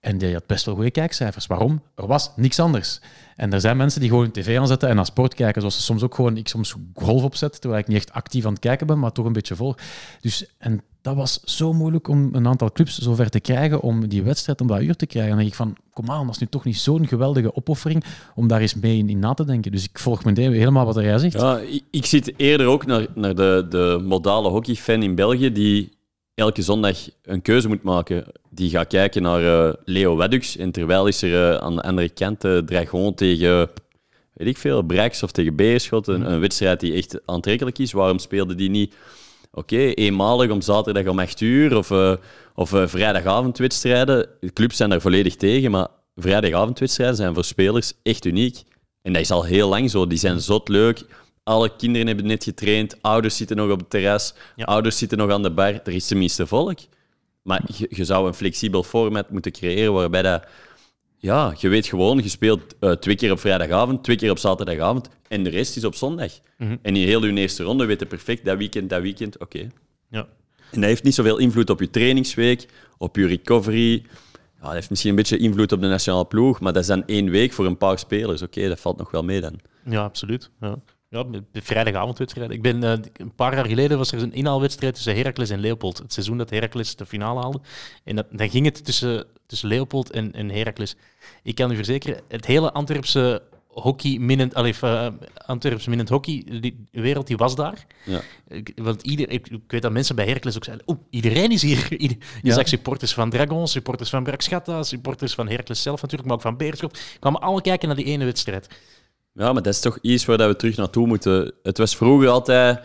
En die had best wel goede kijkcijfers. Waarom? Er was niks anders. En er zijn mensen die gewoon tv aanzetten en naar sport kijken, zoals ze soms ook gewoon, ik soms golf opzet, terwijl ik niet echt actief aan het kijken ben, maar toch een beetje volg. Dus, en dat was zo moeilijk om een aantal clubs zover te krijgen om die wedstrijd om dat uur te krijgen. En dan denk ik van, kom aan, dat is nu toch niet zo'n geweldige opoffering om daar eens mee in, in na te denken. Dus ik volg meteen helemaal wat jij zegt. Ja, ik, ik zit eerder ook naar, naar de, de modale hockeyfan in België die elke zondag een keuze moet maken. Die gaat kijken naar eh, Leo Weddux en terwijl is er eh, aan de andere kant uh, Dragon tegen, weet ik veel, Brax of tegen Beerschot. Een, een wedstrijd die echt aantrekkelijk is. Waarom speelde die niet, oké, eenmalig om zaterdag om 8 uur of, of uh, vrijdagavondwedstrijden? De clubs zijn daar volledig tegen, maar vrijdagavondwedstrijden zijn voor spelers echt uniek. En dat is al heel lang zo. Die zijn zot leuk. Alle kinderen hebben net getraind. Ouders zitten nog op het terras. Ja. Ouders zitten nog aan de bar. Er is tenminste volk. Maar je, je, zou een flexibel format moeten creëren waarbij dat... Ja, je weet gewoon, je speelt uh, twee keer op vrijdagavond, twee keer op zaterdagavond en de rest is op zondag. Mm -hmm. En in heel je eerste ronde weet je perfect, dat weekend, dat weekend, oké. Okay. Ja. En dat heeft niet zoveel invloed op je trainingsweek, op je recovery. Ja, dat heeft misschien een beetje invloed op de nationale ploeg, maar dat is dan één week voor een paar spelers. Oké, okay, dat valt nog wel mee dan. Ja, absoluut. Ja. Ja, vrijdagavondwedstrijd. Ik ben, uh, een paar jaar geleden was er een inhaalwedstrijd tussen Heracles en Leopold. Het seizoen dat Heracles de finale haalde. En dat, dan ging het tussen, tussen Leopold en, en Heracles. Ik kan u verzekeren, het hele Antwerpse hockey minnend, allee, uh, Antwerps minnend hockey, die wereld die was daar. Ja. Ik, want ieder, ik, ik, weet dat mensen bij Heracles ook zeiden, oh, iedereen is hier. [laughs] Ieder, je ja. zag supporters van Dragon, supporters van Brakschatta, supporters van Heracles zelf natuurlijk, maar ook van Beerschot. kwamen allemaal kijken naar die ene wedstrijd. Ja, maar dat is toch iets waar we terug naartoe moeten. Het was vroeger altijd...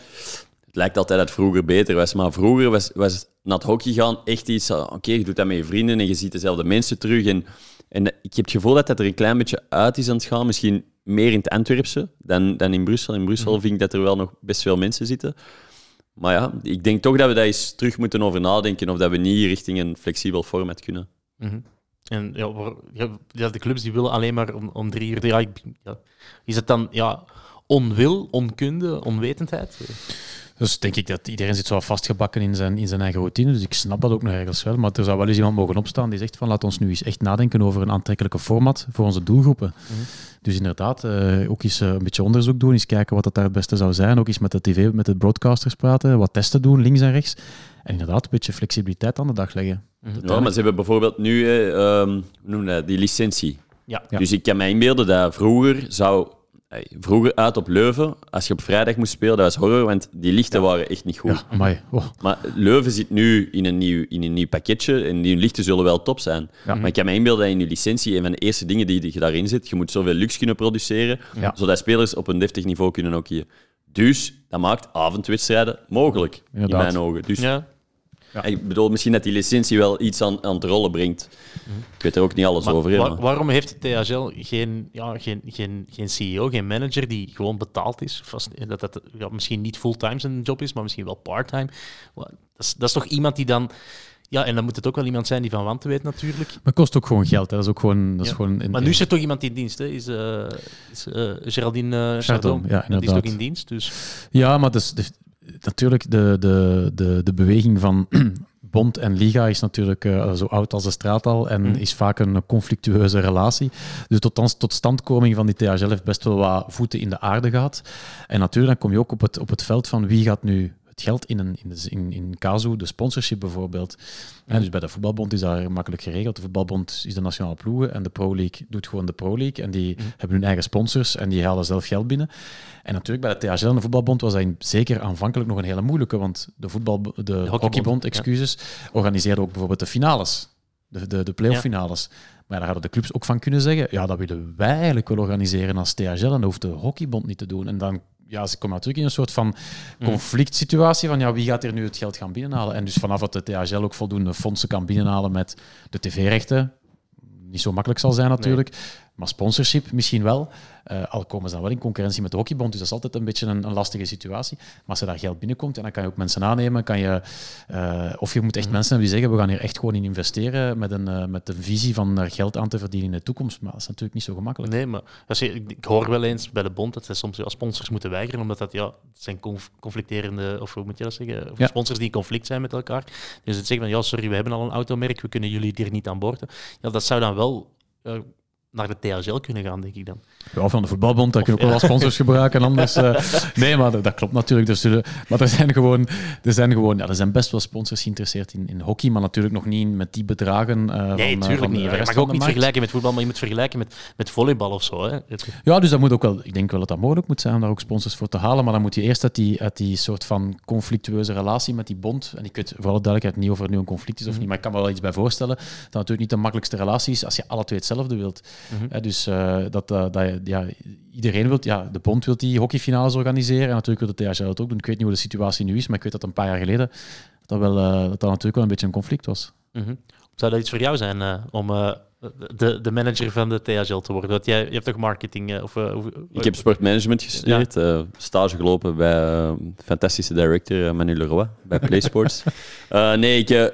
Het lijkt altijd dat het vroeger beter was, maar vroeger was, was naar het hockey gaan echt iets... Oké, okay, je doet dat met je vrienden en je ziet dezelfde mensen terug. En, en ik heb het gevoel dat dat er een klein beetje uit is aan het gaan. Misschien meer in het Antwerpse dan, dan in Brussel. In Brussel mm. vind ik dat er wel nog best veel mensen zitten. Maar ja, ik denk toch dat we daar eens terug moeten over nadenken of dat we niet richting een flexibel format kunnen. Mm -hmm. En ja, ja, de clubs die willen alleen maar om, om drie uur. Ja, ik, ja. Is het dan ja, onwil, onkunde, onwetendheid? Dus denk ik dat iedereen zit zo vastgebakken in zijn, in zijn eigen routine. Dus ik snap dat ook nog ergens wel. Maar er zou wel eens iemand mogen opstaan die zegt van laat ons nu eens echt nadenken over een aantrekkelijke format voor onze doelgroepen. Mm -hmm. Dus inderdaad, uh, ook eens uh, een beetje onderzoek doen, eens kijken wat dat daar het beste zou zijn. Ook eens met de tv, met de broadcasters praten, wat testen doen, links en rechts. En inderdaad, een beetje flexibiliteit aan de dag leggen. Mm -hmm. Ja, maar ze hebben bijvoorbeeld nu uh, um, noem dat, die licentie. Ja. ja. Dus ik kan me inbeelden dat vroeger zou... Vroeger uit op Leuven, als je op vrijdag moest spelen, dat was horror, want die lichten ja. waren echt niet goed. Ja, amai. Oh. Maar Leuven zit nu in een, nieuw, in een nieuw pakketje en die lichten zullen wel top zijn. Ja. Maar ik kan me inbeelden dat in je licentie, een van de eerste dingen die je daarin zit, je moet zoveel luxe kunnen produceren, zodat spelers op een deftig niveau kunnen hockeyen. Dus dat maakt avondwedstrijden mogelijk, Inderdaad. in mijn ogen. Dus ja. Ja. Ik bedoel, misschien dat die licentie wel iets aan, aan het rollen brengt. Ik weet er ook niet alles maar, over. Waar, waarom heeft de THL geen, ja, geen, geen, geen CEO, geen manager die gewoon betaald is? Vast, dat dat ja, misschien niet fulltime zijn job is, maar misschien wel parttime. Dat is, dat is toch iemand die dan... Ja, en dan moet het ook wel iemand zijn die van wanten weet natuurlijk. Maar het kost ook gewoon geld. Hè. Dat is ook gewoon, dat is ja. gewoon in, maar nu is er toch iemand in dienst, hè? Is, uh, is uh, Geraldine uh, Chardon. Ja, die is toch in dienst, dus... Ja, maar dat is, de, natuurlijk de, de, de, de beweging van [clears throat] bond en liga is natuurlijk uh, zo oud als de straat al en mm. is vaak een conflictueuze relatie. Dus tot totstandkoming van die THL heeft best wel wat voeten in de aarde gehad. En natuurlijk dan kom je ook op het, op het veld van wie gaat nu het geld in, een, in, de, in, in Kazu, de sponsorship bijvoorbeeld. En dus bij de voetbalbond is dat makkelijk geregeld. De voetbalbond is de nationale ploegen en de Pro League doet gewoon de Pro League. En die mm. hebben hun eigen sponsors en die halen zelf geld binnen. En natuurlijk bij de THL en de voetbalbond was dat zeker aanvankelijk nog een hele moeilijke, want de, voetbal, de, de hockeybond, hockeybond excuses, ja. organiseerde ook bijvoorbeeld de finales, de, de, de playoff finales. Ja. Maar daar hadden de clubs ook van kunnen zeggen, ja, dat willen wij eigenlijk wel organiseren als THL en dat hoeft de hockeybond niet te doen. En dan ja, ze komen natuurlijk in een soort van conflict situatie van ja, wie gaat er nu het geld gaan binnenhalen? En dus vanaf dat de THL ook voldoende fondsen kan binnenhalen met de tv-rechten, niet zo makkelijk zal zijn natuurlijk. Maar sponsorship misschien wel. Uh, al komen ze dan wel in concurrentie met de hockeybond. Dus dat is altijd een beetje een, een, lastige situatie. Maar als er daar geld binnenkomt, en dan kan je ook mensen aannemen. Kan je, uh, of je moet echt mhm. mensen hebben die zeggen, we gaan hier echt gewoon in investeren met een, uh, met een visie van er geld aan te verdienen in de toekomst. Maar dat is natuurlijk niet zo gemakkelijk. Nee, maar als je, ik hoor wel eens bij de bond dat ze soms als sponsors moeten weigeren, omdat dat ja, zijn conflicterende, of hoe moet je dat zeggen, of sponsors die in conflict zijn met elkaar. Dus het zeggen van, ja, sorry, we hebben al een automerk, we kunnen jullie hier niet aan boord. Ja, dat zou dan wel naar de THL kunnen gaan, denk ik dan. Ja, van de voetbalbond, daar kun je ook wel sponsors gebruiken. Anders, uh, [laughs] nee, maar dat, klopt natuurlijk. Dus, uh, maar er zijn gewoon, er zijn gewoon ja, er zijn best wel sponsors geïnteresseerd in, in hockey, maar natuurlijk nog niet met die bedragen. Uh, nee, natuurlijk niet. Je mag ook niet vergelijken met voetbal, maar je moet vergelijken met, met volleybal of zo. Hè. Ja, dus dat moet ook wel, ik denk wel dat dat mogelijk moet zijn om daar ook sponsors voor te halen, maar dan moet je eerst uit die, uit die soort van conflictueuze relatie met die bond, en ik weet voor alle duidelijkheid niet of er nu een conflict is of mhm. niet, maar ik kan me wel iets bij voorstellen, dat natuurlijk niet de makkelijkste relatie is als je alle twee hetzelfde wilt. Mhm. dus uh, dat, uh, dat ja, iedereen wil, ja, de bond wil die hockeyfinales organiseren en natuurlijk wil de THL het ook doen. Ik weet niet hoe de situatie nu is, maar ik weet dat een paar jaar geleden dat, wel, uh, dat, dat natuurlijk wel een beetje een conflict was. Mm Zou dat iets voor jou zijn om de, de manager van de THL te worden? Dat jij, je hebt toch marketing? of, ik heb sportmanagement gestudeerd, ja. stage gelopen bij fantastische director Manu Leroy bij PlaySports. [laughs] nee, ik,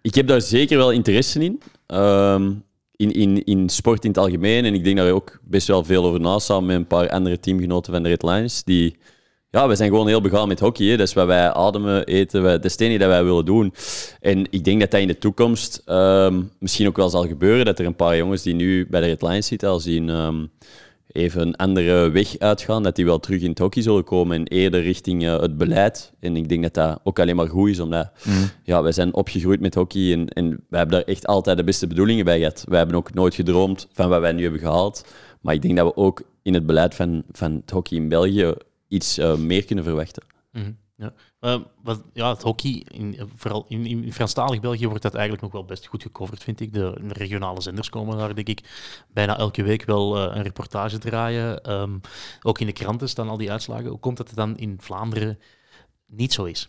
ik heb daar zeker wel interesse in. Ehm, in, in, in sport in het algemeen. En ik denk daar ook best wel veel over na, samen met een paar andere teamgenoten van de Red Lions. Die, ja, we zijn gewoon heel begaan met hockey. Hè. Dat is wat wij ademen, eten. Wij, dat is het enige dat wij willen doen. En ik denk dat dat in de toekomst um, misschien ook wel zal gebeuren. Dat er een paar jongens die nu bij de Red Lions zitten, als die um, even een andere weg uitgaan, dat die wel terug in het hockey zullen komen en eerder richting uh, het beleid. En ik denk dat dat ook alleen maar goed is, omdat mm. ja, wij zijn opgegroeid met hockey en, en wij hebben daar echt altijd de beste bedoelingen bij gehad. Wij hebben ook nooit gedroomd van wat wij nu hebben gehaald. Maar ik denk dat we ook in het beleid van, van het hockey in België iets uh, meer kunnen verwachten. Mm. Ja. Uh, wat, ja, het hockey, in, vooral in, in Franstalig België, wordt dat eigenlijk nog wel best goed gecoverd, vind ik. De, regionale zenders komen daar, denk ik, bijna elke week wel uh, een reportage draaien. Um, ook in de kranten staan al die uitslagen. Hoe komt dat het dan in Vlaanderen niet zo is?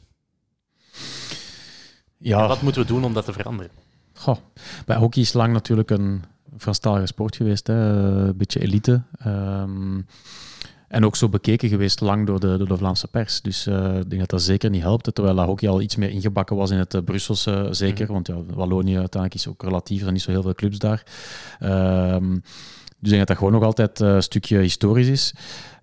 Ja. En wat moeten we doen om dat te veranderen? Goh, bij hockey is lang natuurlijk een Franstalige sport geweest, hè. een beetje elite. Um, en ook zo bekeken geweest lang door de, door de Vlaamse pers. Dus uh, ik denk dat dat zeker niet helpt. Terwijl dat hockey al iets meer ingebakken was in het uh, Brusselse, zeker. Mhm. Want ja, Wallonië uiteindelijk is ook relatief, er zijn niet zo heel veel clubs daar. Um, dus ik denk dat dat gewoon nog altijd een stukje historisch is.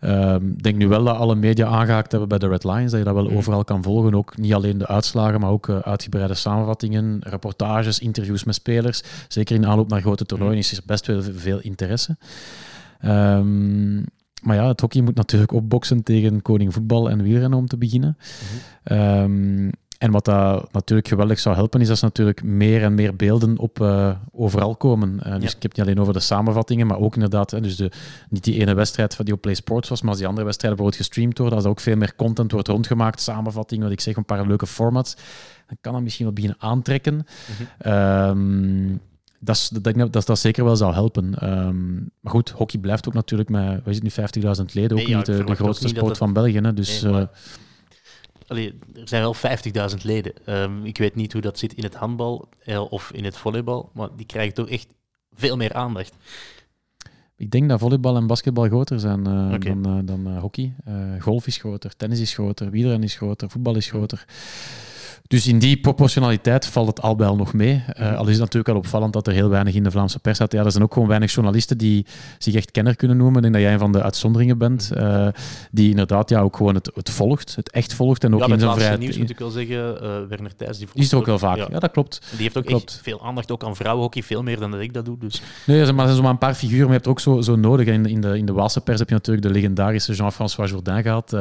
Um, ik denk nu wel dat alle media aangehaakt hebben bij de Red Lions, dat je dat wel mhm. overal kan volgen. Ook niet alleen de uitslagen, maar ook uh, uitgebreide samenvattingen, reportages, interviews met spelers. Zeker in aanloop naar grote toernooien is er best wel veel interesse. Um, maar ja, het hockey moet natuurlijk opboksen tegen koning voetbal en wielrennen om te beginnen. Mm en wat dat natuurlijk geweldig zou helpen, is dat ze natuurlijk meer en meer beelden op uh, overal komen. Uh, dus ik heb het niet alleen over de samenvattingen, maar ook inderdaad, hè, dus de, niet die ene wedstrijd die op Play Sports was, maar als die andere wedstrijden bijvoorbeeld gestreamd worden, als er ook veel meer content wordt rondgemaakt, samenvattingen, wat ik zeg, een paar leuke formats, dan kan dat misschien wel beginnen aantrekken. Mm -hmm dat, dat, dat, dat zeker wel zou helpen. Um, maar goed, hockey blijft ook natuurlijk met, wat is het nu, 50.000 leden, ook niet de, de grootste sport van België. Hè, dus, nee, maar, uh, allee, er zijn wel 50.000 leden. Um, ik weet niet hoe dat zit in het handbal uh, of in het volleybal, maar die krijgen toch echt veel meer aandacht. Ik denk dat volleybal en basketbal groter zijn uh, okay. dan, dan hockey. golf is groter, tennis is groter, wielrennen is groter, voetbal is groter. Dus in die proportionaliteit valt het al wel nog mee. Uh, al is het natuurlijk wel opvallend dat er heel weinig in de Vlaamse pers staat. Ja, er zijn ook gewoon weinig journalisten die zich echt kenner kunnen noemen. Ik denk dat jij een van de uitzonderingen bent. Uh, die inderdaad ja, ook gewoon het, het volgt, het echt volgt. En ook ja, in zijn vrijheid. nieuws moet ik wel zeggen, uh, Werner Thijs. Die, die is er ook wel vaak. Ja, ja dat klopt. Die heeft ook klopt. echt veel aandacht ook aan vrouwenhockey. Veel meer dan dat ik dat doe. Dus. Nee, maar er zijn zomaar een paar figuren. Maar je hebt ook zo, zo nodig. In, in, de, in de Waalse pers heb je natuurlijk de legendarische Jean-François Jourdain gehad.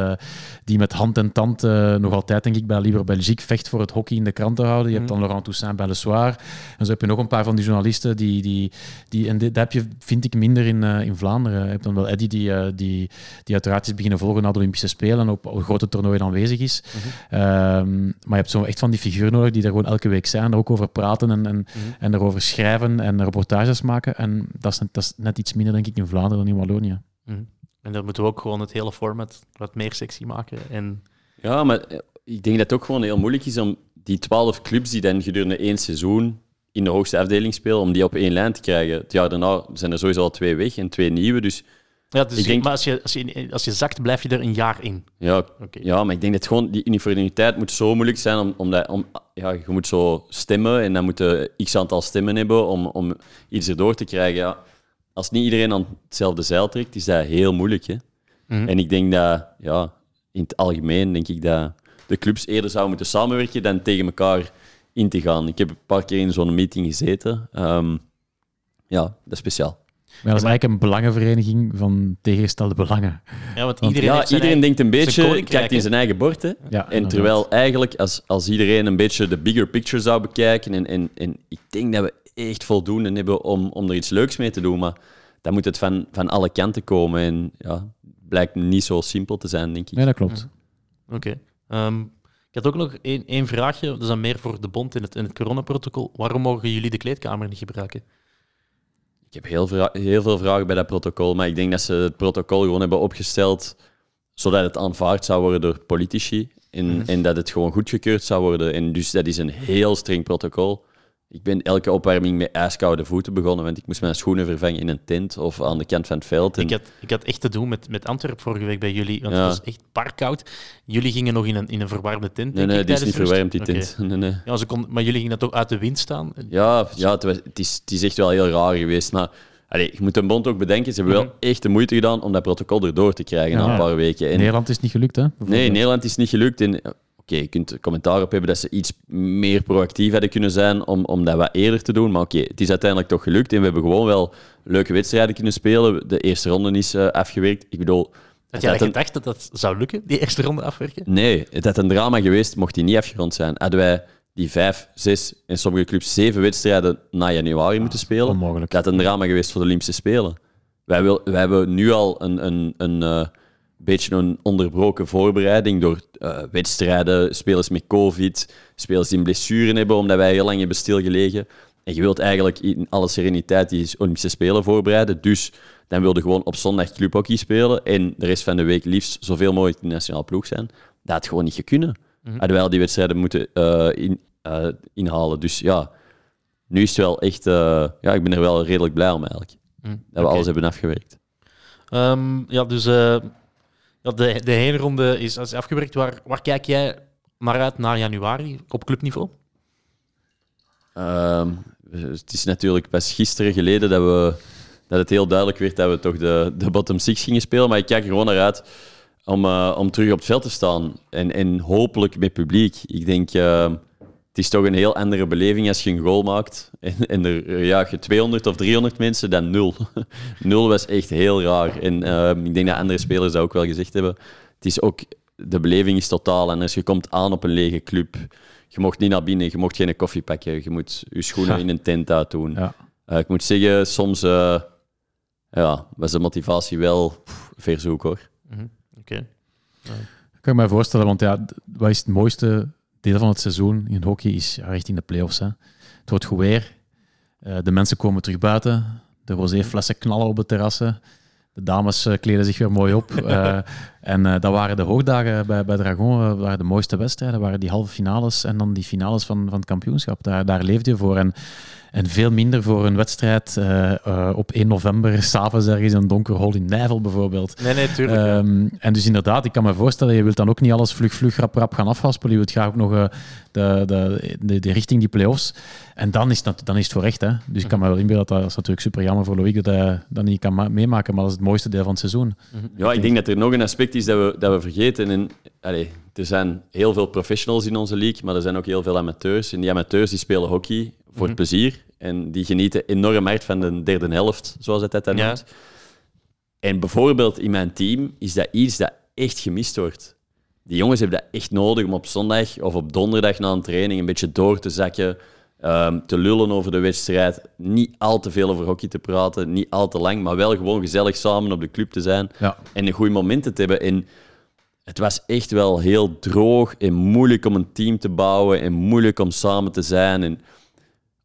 die met hand en tand nog altijd, denk ik, bij Libre Belgique vecht voor het hockey in de krant te houden. Je hebt dan Laurent Toussaint bij Le Soir. En zo heb je nog een paar van die journalisten die... die, die en dit, dat heb je, vind ik, minder in, uh, in Vlaanderen. Je hebt dan wel Eddy die, uh, die, die uiteraard is beginnen volgen naar de Olympische Spelen en op, op grote toernooien aanwezig is. Mm -hmm. um, maar je hebt zo echt van die figuren nodig die er gewoon elke week zijn, er ook over praten en, en, mm -hmm. en erover schrijven en reportages maken. En dat is, dat is net iets minder, denk ik, in Vlaanderen dan in Wallonië. Mm -hmm. En dan moeten we ook gewoon het hele format wat meer sexy maken. En... Ja, maar ik denk dat het ook gewoon heel moeilijk is om die twaalf clubs die dan gedurende één seizoen in de hoogste afdeling spelen, om die op één lijn te krijgen. Het jaar daarna zijn er sowieso al twee weg en twee nieuwe. Dus Ja, dus Ik denk- Maar als je, als, je, als je zakt, blijf je er een jaar in. ja, Oké. ja, maar ik denk dat gewoon die uniformiteit moet zo moeilijk zijn. Om, omdat, om, ja, je moet zo stemmen en dan moet je x aantal stemmen hebben om, om iets erdoor te krijgen. Ja. Als niet iedereen aan hetzelfde zeil trekt, is dat heel moeilijk. Hè? Mhm. En ik denk dat, ja, in het algemeen, denk ik dat de clubs eerder zouden moeten samenwerken dan tegen elkaar in te gaan. Ik heb een paar keer in zo'n meeting gezeten. Ehm, ja, dat is speciaal. Maar dat is eigenlijk een belangenvereniging van tegengestelde belangen. Ja, want Want- iedereen, ja, iedereen eigen- denkt een beetje, kijkt in zijn eigen bord. Hè? Ja, En inderdaad. terwijl eigenlijk, als, als iedereen een beetje de bigger picture zou bekijken, en, en, en ik denk dat we echt voldoende hebben om, om er iets leuks mee te doen, maar dan moet het van, van alle kanten komen. En ja, het blijkt niet zo simpel te zijn, denk ik. Nee, dat klopt. Oké. Ehm, ik had ook nog één, één vraagje, dat is dan meer voor de bond in het, in het coronaprotocol. Waarom mogen jullie de kleedkamer niet gebruiken? Ik heb heel, vra- heel veel vragen bij dat protocol, maar ik denk dat ze het protocol gewoon hebben opgesteld zodat het aanvaard zou worden door politici en, en dat het gewoon goedgekeurd zou worden. En dus dat is een heel streng protocol. Ik ben elke opwarming met ijskoude voeten begonnen, want ik moest mijn schoenen vervangen in een tent of aan de kant van het veld. En, Ik had, ik had echt te doen met, met Antwerpen vorige week bij jullie, want Ja. het was echt parkoud. Jullie gingen nog in een, in een verwarmde tent, nee, nee, ik, die is niet verwarmd, die tent. Nee, nee. Ja, ze kon, maar jullie gingen dat ook uit de wind staan. Ja, ja het, was- het, is, het is echt wel heel raar geweest. Maar allee, je moet de bond ook bedenken, ze hebben Mhm. wel echt de moeite gedaan om dat protocol erdoor te krijgen na een paar weken. En, Nederland is niet gelukt, hè? Nee, Nederland is niet gelukt. En, Oké, je kunt commentaar op hebben dat ze iets meer proactief hadden kunnen zijn om, om dat wat eerder te doen. Maar oké, het is uiteindelijk toch gelukt. En we hebben gewoon wel leuke wedstrijden kunnen spelen. De eerste ronde is eh, afgewerkt. Ik bedoel... Had jij gedacht dat dat zou lukken, die eerste ronde afwerken? nee, het had een drama geweest mocht die niet afgerond zijn. Hadden wij die vijf, zes en sommige clubs zeven wedstrijden na januari moeten spelen, onmogelijk. dat had een drama geweest voor de Olympische Spelen. Wij, wil, wij hebben nu al een, een, een eh, beetje een onderbroken voorbereiding door eh, wedstrijden, spelers met COVID, spelers die een blessure hebben omdat wij heel lang hebben stilgelegen. En je wilt eigenlijk in alle sereniteit die Olympische Spelen voorbereiden. Dus dan wilde gewoon op zondag clubhockey spelen en de rest van de week liefst zoveel mogelijk de nationale ploeg zijn. Dat had gewoon niet gekunnen. Hadden wij al die wedstrijden moeten eh, in, eh, inhalen. Dus ja, nu is het wel echt... ja, ik ben er wel redelijk blij om eigenlijk. Hm, Dat we alles hebben afgewerkt. Ehm, ja, dus ja, de, de heenronde is, is afgewerkt. Waar, waar kijk jij naar uit na januari op clubniveau? Ehm, het is natuurlijk pas gisteren geleden dat, we, dat het heel duidelijk werd dat we toch de, de bottom six gingen spelen. Maar ik kijk er gewoon naar uit om, eh, om terug op het veld te staan. En, en hopelijk met publiek. Ik denk, ehm, het is toch een heel andere beleving als je een goal maakt. En, en er juichen 200 of 300 mensen dan nul. [laughs] nul was echt heel raar. En ehm, ik denk dat andere spelers dat ook wel gezegd hebben. Het is ook, de beleving is totaal anders. Je komt aan op een lege club. Je mocht niet naar binnen, je mocht geen koffie pakken. Je moet je schoenen Ja. in een tent uit doen. Ja. Eh, ik moet zeggen, soms eh, ja, was de motivatie wel pff, verzoek hoor. Oké. kan ik me voorstellen, want ja, wat is het mooiste deel van het seizoen in hockey is ja, richting de play-offs. Hè. Het wordt goed weer, Eh, de mensen komen terug buiten, de rosé-flessen knallen op de terrassen, de dames eh, kleden zich weer mooi op. [laughs] En eh, dat waren de hoogdagen bij, bij Dragon, eh, waren de mooiste wedstrijden, waren die halve finales en dan die finales van, van het kampioenschap. Daar, daar leefde je voor. En, en veel minder voor een wedstrijd eh, eh, op 1 november, [laughs] s'avonds ergens in een donker hol in Nijvel bijvoorbeeld. Nee, nee, tuurlijk. Ehm, en dus inderdaad, ik kan me voorstellen, je wilt dan ook niet alles vlug, vlug, rap, rap gaan afhaspelen. Je wilt graag ook nog eh, de, de, de, de richting die play-offs. En dan is, dat, dan is het voor echt. Hè. Dus ik kan me wel inbeelden dat dat is natuurlijk super jammer voor Loïc dat hij dat niet kan ma- meemaken, maar dat is het mooiste deel van het seizoen. Ja, ik denk dat er nog een aspect is dat we, dat we vergeten. En, er zijn heel veel professionals in onze league, maar er zijn ook heel veel amateurs. En die amateurs die spelen hockey voor het plezier. En die genieten enorm hard van de derde helft, zoals het dat dan Ja. noemt. En bijvoorbeeld in mijn team is dat iets dat echt gemist wordt. Die jongens hebben dat echt nodig om op zondag of op donderdag na een training een beetje door te zakken, ehm, te lullen over de wedstrijd. Niet al te veel over hockey te praten, niet al te lang, maar wel gewoon gezellig samen op de club te zijn Ja. en een goede momenten te hebben. En het was echt wel heel droog en moeilijk om een team te bouwen en moeilijk om samen te zijn. En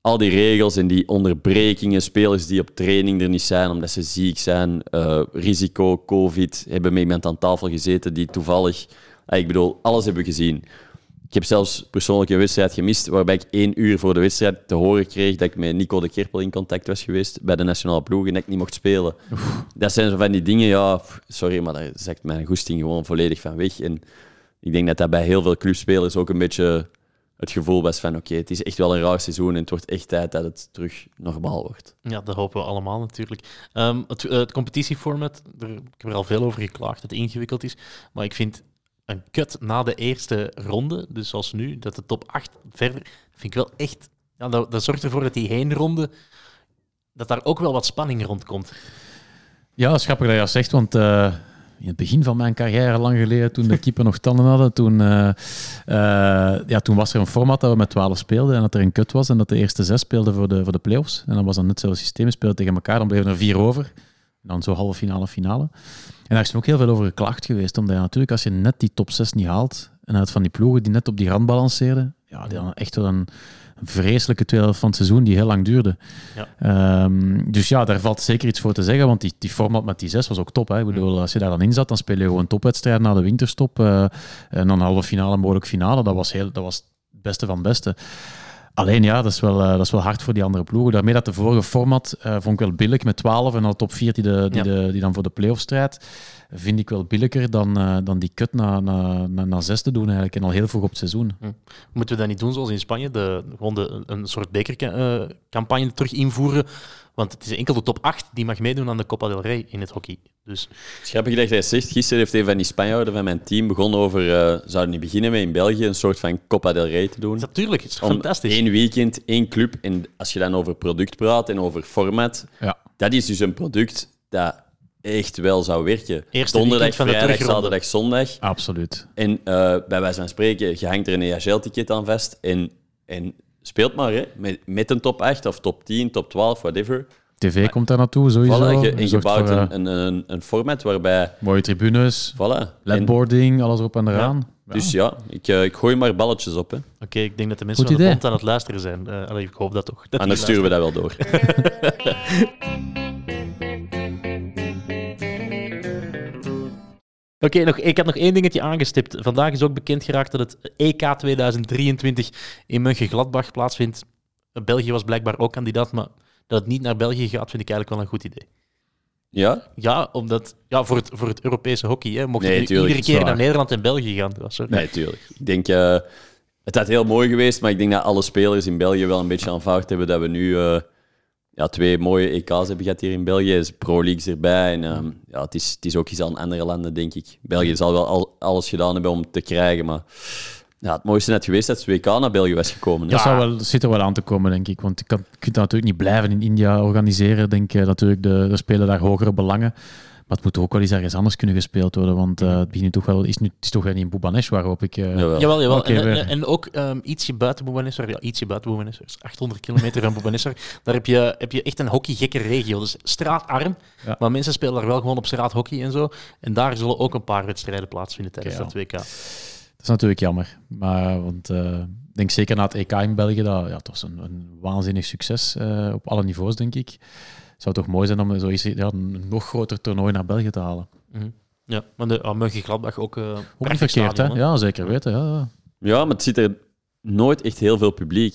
al die regels en die onderbrekingen, spelers die op training er niet zijn omdat ze ziek zijn, eh, risico, covid, hebben met iemand aan tafel gezeten die toevallig... Ah, ik bedoel, alles hebben we gezien. Ik heb zelfs persoonlijk een wedstrijd gemist waarbij ik één uur voor de wedstrijd te horen kreeg dat ik met Nico de Kerpel in contact was geweest bij de nationale ploeg en dat ik niet mocht spelen. Dat zijn zo van die dingen, ja, sorry, maar daar zakt mijn goesting gewoon volledig van weg. En ik denk dat dat bij heel veel clubspelers ook een beetje het gevoel was van oké, het is echt wel een raar seizoen en het wordt echt tijd dat het terug normaal wordt. Ja, dat hopen we allemaal natuurlijk. Ehm, het, eh, het competitieformat, er, ik heb er al veel over geklaagd dat het ingewikkeld is. Maar ik vind een cut na de eerste ronde, dus zoals nu, dat de top 8 verder, vind ik wel echt... Ja, dat, dat zorgt ervoor dat die heenronde, dat daar ook wel wat spanning rondkomt. Ja, dat is grappig dat je dat zegt, want eh, in het begin van mijn carrière, lang geleden, toen de [laughs] keeper nog tanden hadden, toen, eh, eh, ja, toen was er een format dat we met 12 speelden en dat er een cut was en dat de eerste zes speelden voor de, voor de play-offs. En dan was dan net zo'n systeem, speelden tegen elkaar, dan bleven er vier over. En dan zo halve finale, finale. En daar is ook heel veel over geklaagd geweest, omdat je natuurlijk als je net die top 6 niet haalt, en uit van die ploegen die net op die rand balanceerden, ja, die hadden echt wel een, een vreselijke tweede helft van het seizoen die heel lang duurde. Ja. Ehm, dus ja, daar valt zeker iets voor te zeggen, want die, die format met die zes was ook top. Hè. Ik bedoel, als je daar dan in zat, dan speel je gewoon topwedstrijden na de winterstop. eh, en dan halve finale, mogelijk finale. Dat was, heel, dat was het beste van het beste. Alleen ja, dat is, wel, eh, dat is wel hard voor die andere ploegen. Daarmee dat de vorige format eh, vond ik wel billig met 12 en dan top 4 die, de, die, Ja. de, die dan voor de play-off strijdt. Vind ik wel billiger dan, eh, dan die cut naar na, na, na zes te doen eigenlijk. En al heel vroeg op het seizoen. Moeten we dat niet doen zoals in Spanje? De, gewoon de, een soort bekercampagne terug invoeren? Want het is enkel de top 8 die mag meedoen aan de Copa del Rey in het hockey. Dus Het is grappig dat jij zegt, gisteren heeft een van die Spanjaarden van mijn team begonnen over, eh zouden niet beginnen met in België een soort van Copa del Rey te doen? natuurlijk, het is Om fantastisch. één weekend, één club. En als je dan over product praat en over format, Ja. dat is dus een product dat echt wel zou werken. Eerste Donderdag, van de vrijdag, terugronde. zaterdag, zondag. Absoluut. En eh, bij wijze van spreken, je hangt er een EHL-ticket aan vast en, en speelt maar hè, met, met een top 8 of top 10, top 12, whatever. TV komt daar naartoe, sowieso. Voilà, je, en je bouwt voor, eh, een, een, een, een format waarbij... mooie tribunes, Voilà. En- ledboarding, alles erop en eraan. Ja. Dus ja, ik, eh, ik gooi maar balletjes op. Hè. Oké, ik denk dat de mensen Goed van de aan het luisteren zijn. Eh, allee, ik hoop dat toch. Dat die Anders sturen we dat wel door. [laughs] Oké, nog, ik had nog één dingetje aangestipt. Vandaag is ook bekend geraakt dat het EK 2023 in Mönchengladbach plaatsvindt. België was blijkbaar ook kandidaat, maar dat het niet naar België gaat, vind ik eigenlijk wel een goed idee. Ja? Ja, omdat, ja voor, het, voor het Europese hockey. Hè, mocht Nee, het tuurlijk, iedere keer naar Nederland en België gaan. Ja, sorry. Nee, tuurlijk. Ik denk, eh, het had heel mooi geweest, maar ik denk dat alle spelers in België wel een beetje aanvaard hebben dat we nu eh, ja, twee mooie EK's hebben gehad hier in België. Is Pro Leagues erbij. En, ehm, ja, het, is, het is ook iets aan andere landen, denk ik. België zal wel al, alles gedaan hebben om te krijgen, maar ja, het mooiste net geweest dat het WK naar België was gekomen. hè. Dat, zou wel, dat zit er wel aan te komen, denk ik. Want je, kan, je kunt dat natuurlijk niet blijven in India organiseren. Denk ik natuurlijk, de, er spelen daar hogere belangen. Maar het moet ook wel eens ergens anders kunnen gespeeld worden. Want eh, het begint toch wel, is, nu, het is toch wel niet in waarop ik... eh, Jawel. Jawel. Oké, en, en, en ook ehm, ietsje buiten Bhubaneswar. Ja, ietsje buiten is 800 kilometer van Bhubaneswar. Daar heb je, heb je echt een hockeygekke regio. Dus straatarm. Ja. Maar mensen spelen daar wel gewoon op straat hockey en zo. En daar zullen ook een paar wedstrijden plaatsvinden tijdens Oké, dat WK. Dat is natuurlijk jammer. Maar, want eh, ik denk zeker na het EK in België, dat, ja, het was een, een waanzinnig succes eh, op alle niveaus, denk ik. Het zou toch mooi zijn om zo eens, ja, een nog groter toernooi naar België te halen. Mhm. Ja, maar de uh, Mönchengladbach ook... eh Ook niet verkeerd, stadion, hè? Ja, zeker weten. Ja, ja. Ja, maar het zit er nooit echt heel veel publiek.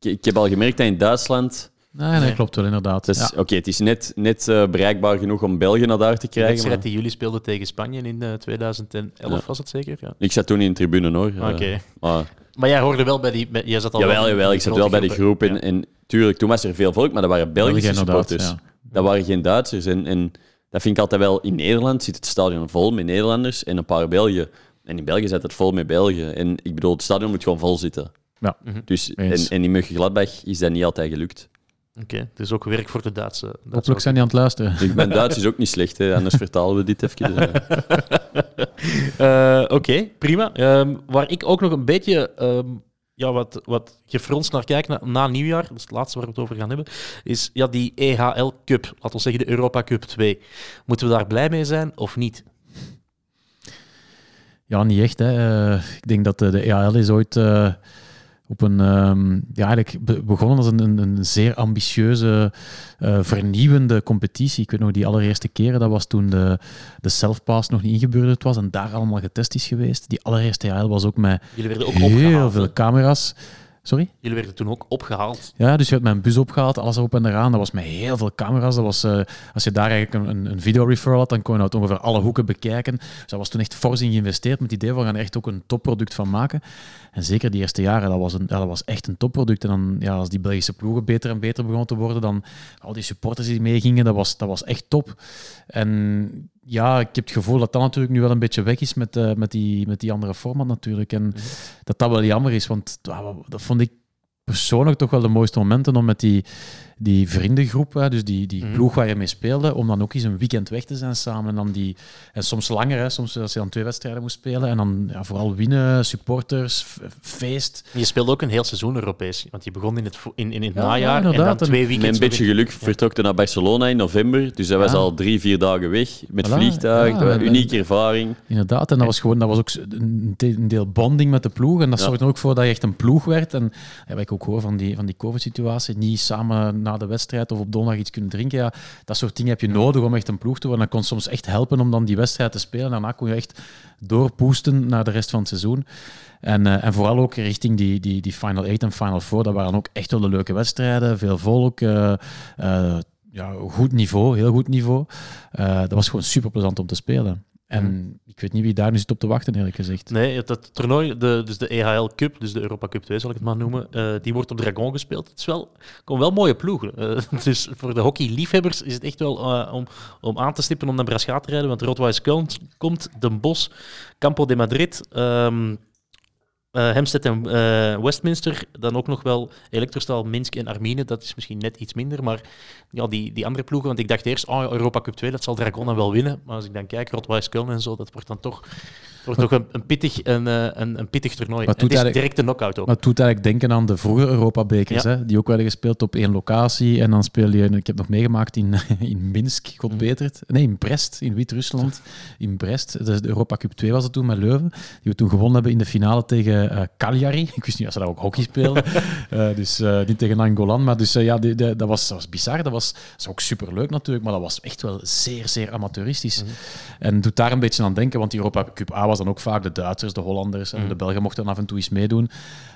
Ik, ik heb al gemerkt dat in Duitsland... Nee, nee, Nee. klopt wel, inderdaad. Het is, Ja. Oké, het is net, net eh, bereikbaar genoeg om België naar daar te De krijgen. wedstrijd Maar die jullie speelden tegen Spanje in eh, 2011 Ja. was het zeker? Ja. ik zat toen in de tribune hoor. Oké. Eh, maar Maar jij hoorde wel bij die... Bij, jij zat al Jawel, jawel, die ik zat wel bij de groep. En, Ja. en tuurlijk, toen was er veel volk, maar dat waren Belgische België, supporters. Dat waren geen Duitsers. En, en dat vind ik altijd wel... In Nederland zit het stadion vol met Nederlanders en een paar Belgen. En in België zit het vol met Belgen. En ik bedoel, het stadion moet gewoon vol zitten. Ja. Dus, en, en in Mönchengladbach is dat niet altijd gelukt. Oké, dus ook werk voor de Duitse... Duitse Hopelijk zijn die aan het luisteren. Dus mijn Duits is ook niet slecht, hè. anders vertalen we dit even. [laughs] Eh, Oké, prima. Ehm, waar ik ook nog een beetje ehm, ja, wat, wat gefronst naar kijk na, nieuwjaar, dat is het laatste waar we het over gaan hebben, is ja, die EHL Cup, laten we zeggen de Europa Cup 2. Moeten we daar blij mee zijn of niet? Ja, niet echt. Hè. Eh, ik denk dat de, de EAL is ooit eh, op een ehm, ja, eigenlijk be- begonnen als een, een, een zeer ambitieuze, eh, vernieuwende competitie. Ik weet nog die allereerste keren, dat was toen de, de self-pass nog niet ingebeurd was en daar allemaal getest is geweest. Die allereerste EHL was ook met Jullie werden ook heel opgehaald. veel camera's. Sorry? Jullie werden toen ook opgehaald. Ja, dus je hebt mijn bus opgehaald, alles erop en eraan. Dat was met heel veel camera's. Dat was, eh, als je daar eigenlijk een, een video referral had, dan kon je uit ongeveer alle hoeken bekijken. Dus dat was toen echt fors in geïnvesteerd met het idee van we gaan er echt ook een topproduct van maken. En zeker die eerste jaren, dat was, een, ja, dat was echt een topproduct. En dan, ja, als die Belgische ploegen beter en beter begonnen te worden, dan al die supporters die meegingen, dat was, dat was echt top. En ja, ik heb het gevoel dat dat natuurlijk nu wel een beetje weg is met, eh, met, die, met die andere format natuurlijk. En dat dat wel jammer is, want dat vond ik persoonlijk toch wel de mooiste momenten om met die, die vriendengroep, hè, dus die, die Mhm. ploeg waar je mee speelde, om dan ook eens een weekend weg te zijn samen. En, dan die, en soms langer, hè, soms als je dan twee wedstrijden moest spelen. En dan ja, vooral winnen, supporters, feest. Je speelde ook een heel seizoen Europees. Want je begon in het, in, in het Ja, ja, najaar en dan twee Met weekends. een beetje geluk vertrok hij naar Barcelona in november. Dus hij was al drie, vier dagen weg met Voilà, vliegtuig. ja, Dat was en- een unieke ervaring. Inderdaad, en dat was gewoon dat was ook een de- een deel bonding met de ploeg. En dat Ja. zorgde er ook voor dat je echt een ploeg werd. En ja, wat ik ook hoor van die, van die COVID-situatie, niet samen na de wedstrijd of op donderdag iets kunnen drinken. Ja, dat soort dingen heb je nodig om echt een ploeg te worden. Dat kon soms echt helpen om dan die wedstrijd te spelen. Daarna kon je echt doorpoesten naar de rest van het seizoen. En, eh, en vooral ook richting die, die, die Final 8 en Final 4. Dat waren ook echt wel de leuke wedstrijden. Veel volk. eh, eh, ja, goed niveau, heel goed niveau. Dat was gewoon super plezant om te spelen. En ik weet niet wie daar nu zit op te wachten, eerlijk gezegd. Nee, het toernooi, de, dus de EHL Cup, dus de Europa Cup 2 zal ik het maar noemen, eh, die wordt op Dragon gespeeld. Het is wel, komen wel mooie ploegen. [laughs] Dus voor de hockeyliefhebbers is het echt wel eh, om, om aan te stippen om naar Braschaat te rijden, want Rotweiss komt, komt Den Bosch, Campo de Madrid, ehm eh, Hempstead en eh, Westminster, dan ook nog wel Elektrostal, Minsk en Armine. Dat is misschien net iets minder, maar ja, die, die andere ploegen, want ik dacht eerst, oh, Europa Cup 2, dat zal Dragon dan wel winnen. Maar als ik dan kijk, Rotweiss Köln en zo, dat wordt dan toch, wordt toch een, een, pittig, een, eh, een, een pittig toernooi. Het is direct een knockout ook. Maar het doet eigenlijk denken aan de vroege Europa-bekers, Ja. hè, die ook werden gespeeld op één locatie. En dan speel je, ik heb nog meegemaakt in, [laughs] in Minsk, god betert. Nee, in Brest, in Wit-Rusland. In Brest. Dus de Europa Cup 2 was het toen met Leuven. Die we toen gewonnen hebben in de finale tegen eh, Cagliari. [laughs] Ik wist niet dat ze daar ook hockey speelden. [laughs] Eh, dus niet tegen Angolan. Maar dus ja, die- die- dat, was, dat was bizar. Dat was, dat is ook superleuk natuurlijk. Maar dat was echt wel zeer, zeer amateuristisch. Mhm. En doet daar een beetje aan denken. Want die Europa Cup A was dan ook vaak de Duitsers, de Hollanders en Mhm. de Belgen mochten dan af en toe eens meedoen.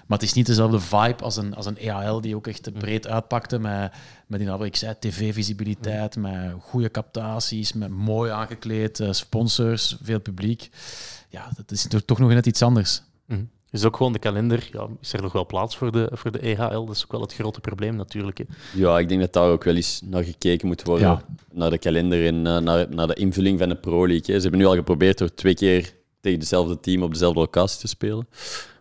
Maar het is niet dezelfde vibe als een, als een EAL die ook echt breed uitpakte met, met die, ik zei, tv-visibiliteit, met goede captaties, met mooi aangekleed, eh, sponsors, veel publiek. Ja, dat is toch- nog net iets anders. Mhm. Is ook gewoon de kalender. Ja, is er nog wel plaats voor de, voor de EHL? Dat is ook wel het grote probleem natuurlijk. hè. Ja, ik denk dat daar ook wel eens naar gekeken moet worden. Ja. Naar de kalender en eh, naar, naar de invulling van de Pro League. hè. Ze hebben nu al geprobeerd door twee keer tegen dezelfde team op dezelfde locatie te spelen.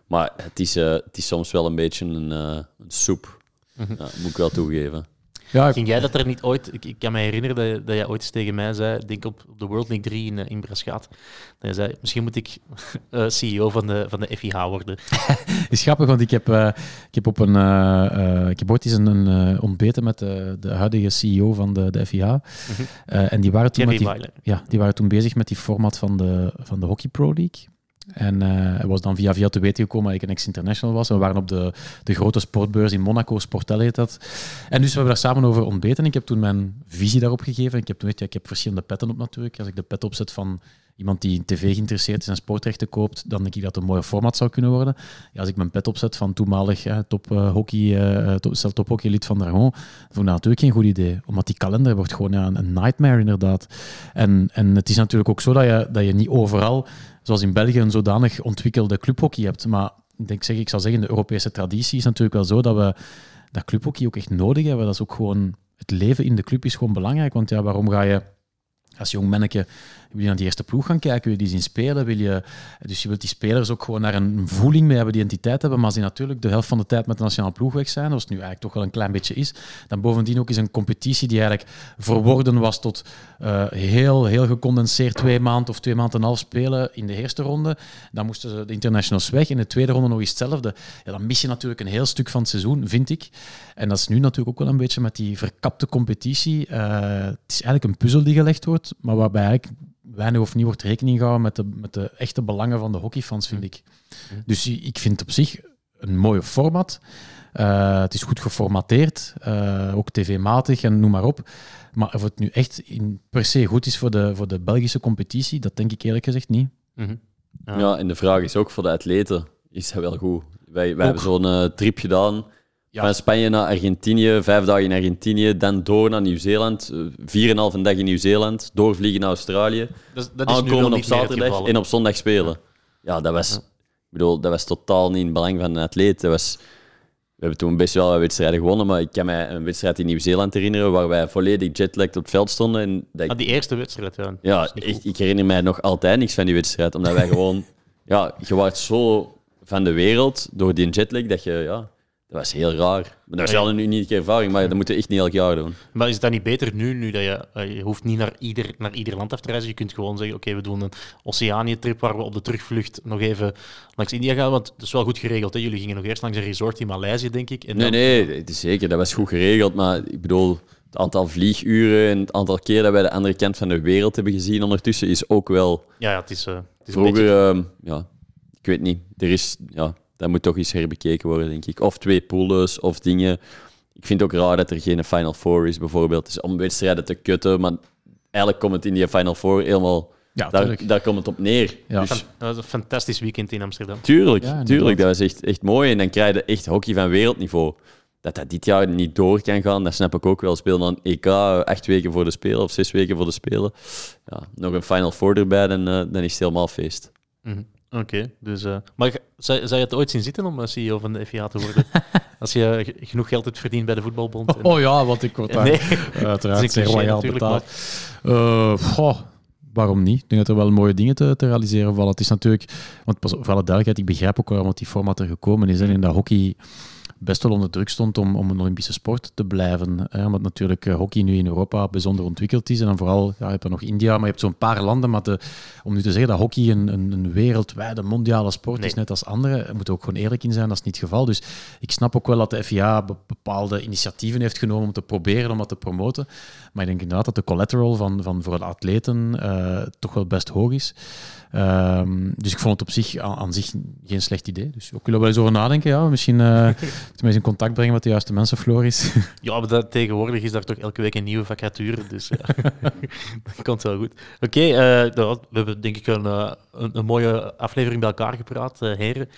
Maar het is, eh, het is soms wel een beetje een, eh, een soep. Mhm. Ja, moet ik wel toegeven. Ja, ik- Ging jij dat er niet ooit... Ik, ik kan me herinneren dat, dat jij ooit eens tegen mij zei, denk op, op de World League 3 in, eh, in Braschaat, dat je zei, misschien moet ik [laughs] eh, CEO van de, van de FIH worden. [laughs] is grappig, want ik heb, eh, ik heb op een, ik heb ooit eens een, een ontbeten met de, de huidige CEO van de, de FIH. Eh, en die waren toen met die, ja, die waren toen bezig met die format van de, van de Hockey Pro League. En hij was dan via via te weten gekomen dat ik een ex-international was. En we waren op de, de grote sportbeurs in Monaco, Sportel heet dat. En dus we hebben daar samen over ontbeten. Ik heb toen mijn visie daarop gegeven. Ik heb, toen, weet je, ik heb verschillende petten op natuurlijk. Als ik de pet opzet van iemand die in tv geïnteresseerd is en sportrechten koopt, dan denk ik dat het een mooie format zou kunnen worden. Ja, als ik mijn pet opzet van toenmalig eh, top eh, hockey, eh, zelf top hockey lid van Dragon, vond ik dat natuurlijk geen goed idee. Omdat die kalender wordt gewoon een nightmare inderdaad. En, en het is natuurlijk ook zo dat je, dat je niet overal, zoals in België, een zodanig ontwikkelde clubhockey hebt. Maar ik, denk, zeg, ik zou zeggen, de Europese traditie is natuurlijk wel zo dat we dat clubhockey ook echt nodig hebben. Dat is ook gewoon, het leven in de club is gewoon belangrijk. Want ja, waarom ga je als jong manneke wil je naar die eerste ploeg gaan kijken, wil je die zien spelen, wil je, dus je wilt die spelers ook gewoon naar een voeling mee hebben, die identiteit hebben, maar als die natuurlijk de helft van de tijd met de nationale ploeg weg zijn, zoals het nu eigenlijk toch wel een klein beetje is, dan bovendien ook is een competitie die eigenlijk verworden was tot eh, heel, heel gecondenseerd twee maanden of twee maanden en een half spelen in de eerste ronde. Dan moesten ze de internationals weg. In de tweede ronde nog eens hetzelfde. Ja, dan mis je natuurlijk een heel stuk van het seizoen, vind ik. En dat is nu natuurlijk ook wel een beetje met die verkapte competitie. Eh, het is eigenlijk een puzzel die gelegd wordt, maar waarbij eigenlijk weinig of niet wordt rekening gehouden met de, met de echte belangen van de hockeyfans, vind ik. Dus ik vind op zich een mooie format. Uh, het is goed geformateerd, uh, ook tv-matig en noem maar op. Maar of het nu echt in, per se goed is voor de, voor de Belgische competitie, dat denk ik eerlijk gezegd niet. Mm -hmm. ja. ja. en de vraag is ook voor de atleten, is dat wel goed? Wij, wij hebben zo'n uh, trip gedaan ja. van Spanje naar Argentinië, vijf dagen in Argentinië, dan door naar Nieuw-Zeeland, vier en een dag in Nieuw-Zeeland, doorvliegen naar Australië, dat, dat aankomen op zaterdag en op zondag spelen. Ja, dat was, ik bedoel, dat was totaal niet in belang van een atleet. Dat was we hebben toen best wel wat wedstrijden gewonnen, maar ik kan mij een wedstrijd in Nieuw-Zeeland herinneren waar wij volledig jetlagged op het veld stonden. En dat ah, die eerste wedstrijd, ja. Ja, echt, ik herinner mij nog altijd niks van die wedstrijd, omdat wij gewoon... [laughs] ja, je wordt zo van de wereld door die jetlag dat je... Ja, dat was heel raar. Maar dat is wel een unieke ervaring, maar dat moeten we echt niet elk jaar doen. Maar is het dan niet beter nu, nu dat je, eh, je hoeft niet naar ieder, naar ieder land af te reizen. Je kunt gewoon zeggen, oké, we doen een Oceanië-trip waar we op de terugvlucht nog even langs India gaan. Want het is wel goed geregeld. Hè? Jullie gingen nog eerst langs een resort in Maleisië, denk ik. En nee, nee, het is zeker. Dat was goed geregeld. Maar ik bedoel, het aantal vlieguren en het aantal keer dat wij de andere kant van de wereld hebben gezien ondertussen is ook wel... Ja, ja het is... Uh, het is Vroeger, beetje... uh, ja, ik weet niet. Er is... Ja, dat moet toch eens herbekeken worden, denk ik. Of twee pools of dingen. Ik vind het ook raar dat er geen Final Four is, bijvoorbeeld. Dus om wedstrijden te kutten, maar eigenlijk komt het in die Final Four helemaal... Ja, daar, daar komt het op neer. Ja. Dus, dat was een fantastisch weekend in Amsterdam. Tuurlijk, tuurlijk. Dat was echt, echt mooi. En dan krijg je echt hockey van wereldniveau. Dat dat dit jaar niet door kan gaan, dat snap ik ook wel. Spelen dan EK acht weken voor de Spelen of zes weken voor de Spelen. Ja, nog een Final Four erbij, dan, uh, dan is het helemaal feest. Mm Oké, dus... Uh, maar zou, zou je het ooit zien zitten om CEO van de FIA te worden? [laughs] Als je genoeg geld hebt verdiend bij de voetbalbond? En... Oh ja, want ik word [laughs] daar [laughs] nee. uiteraard zeer royaal betaald. Uh, waarom niet? Ik denk dat er wel mooie dingen te, te realiseren vallen. Het is natuurlijk... Want voor alle duidelijkheid, ik begrijp ook waarom die format er gekomen is. En in dat hockey best wel onder druk stond om, om een Olympische sport te blijven. Hè, omdat natuurlijk eh, hockey nu in Europa bijzonder ontwikkeld is. En dan vooral, ja, je hebt dan nog India, maar je hebt zo'n paar landen. Maar om nu te zeggen dat hockey een, een, een wereldwijde, mondiale sport is, net als andere, we moeten ook gewoon eerlijk in zijn, dat is niet het geval. Dus ik snap ook wel dat de FIA bepaalde initiatieven heeft genomen om te proberen om dat te promoten. Maar ik denk inderdaad dat de collateral van, van voor de atleten uh, toch wel best hoog is. Um, dus ik vond het op zich aan, zich geen slecht idee. Dus ook willen wel eens over nadenken. Ja, misschien [laughs] uh, eens in contact brengen met de juiste mensen, Floris. [laughs] ja, maar dat, tegenwoordig is daar toch elke week een nieuwe vacature. Dus ja, [laughs] dat komt wel goed. Oké, okay, uh, we hebben denk ik een, een, een, mooie aflevering bij elkaar gepraat, heren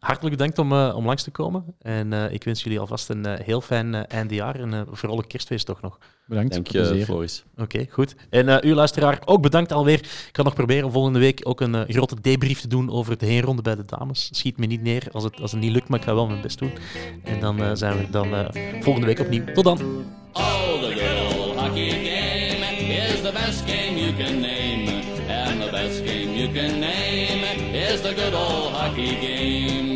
hartelijk bedankt om, uh, om langs te komen. En uh, ik wens jullie alvast een uh, heel fijn eindejaar en een vrolijk kerstfeest toch nog. Bedankt. Dank je, Floris. Oké, goed. En u luisteraar, ook bedankt alweer. Ik ga nog proberen volgende week ook een grote debrief te doen over de heenronde bij de dames. Schiet me niet neer als het, als het niet lukt, maar ik ga wel mijn best doen. En dan zijn we dan volgende week opnieuw. Tot dan. Oh, the good hockey game is the best game you can name. And the best game you can name is the good old hockey game.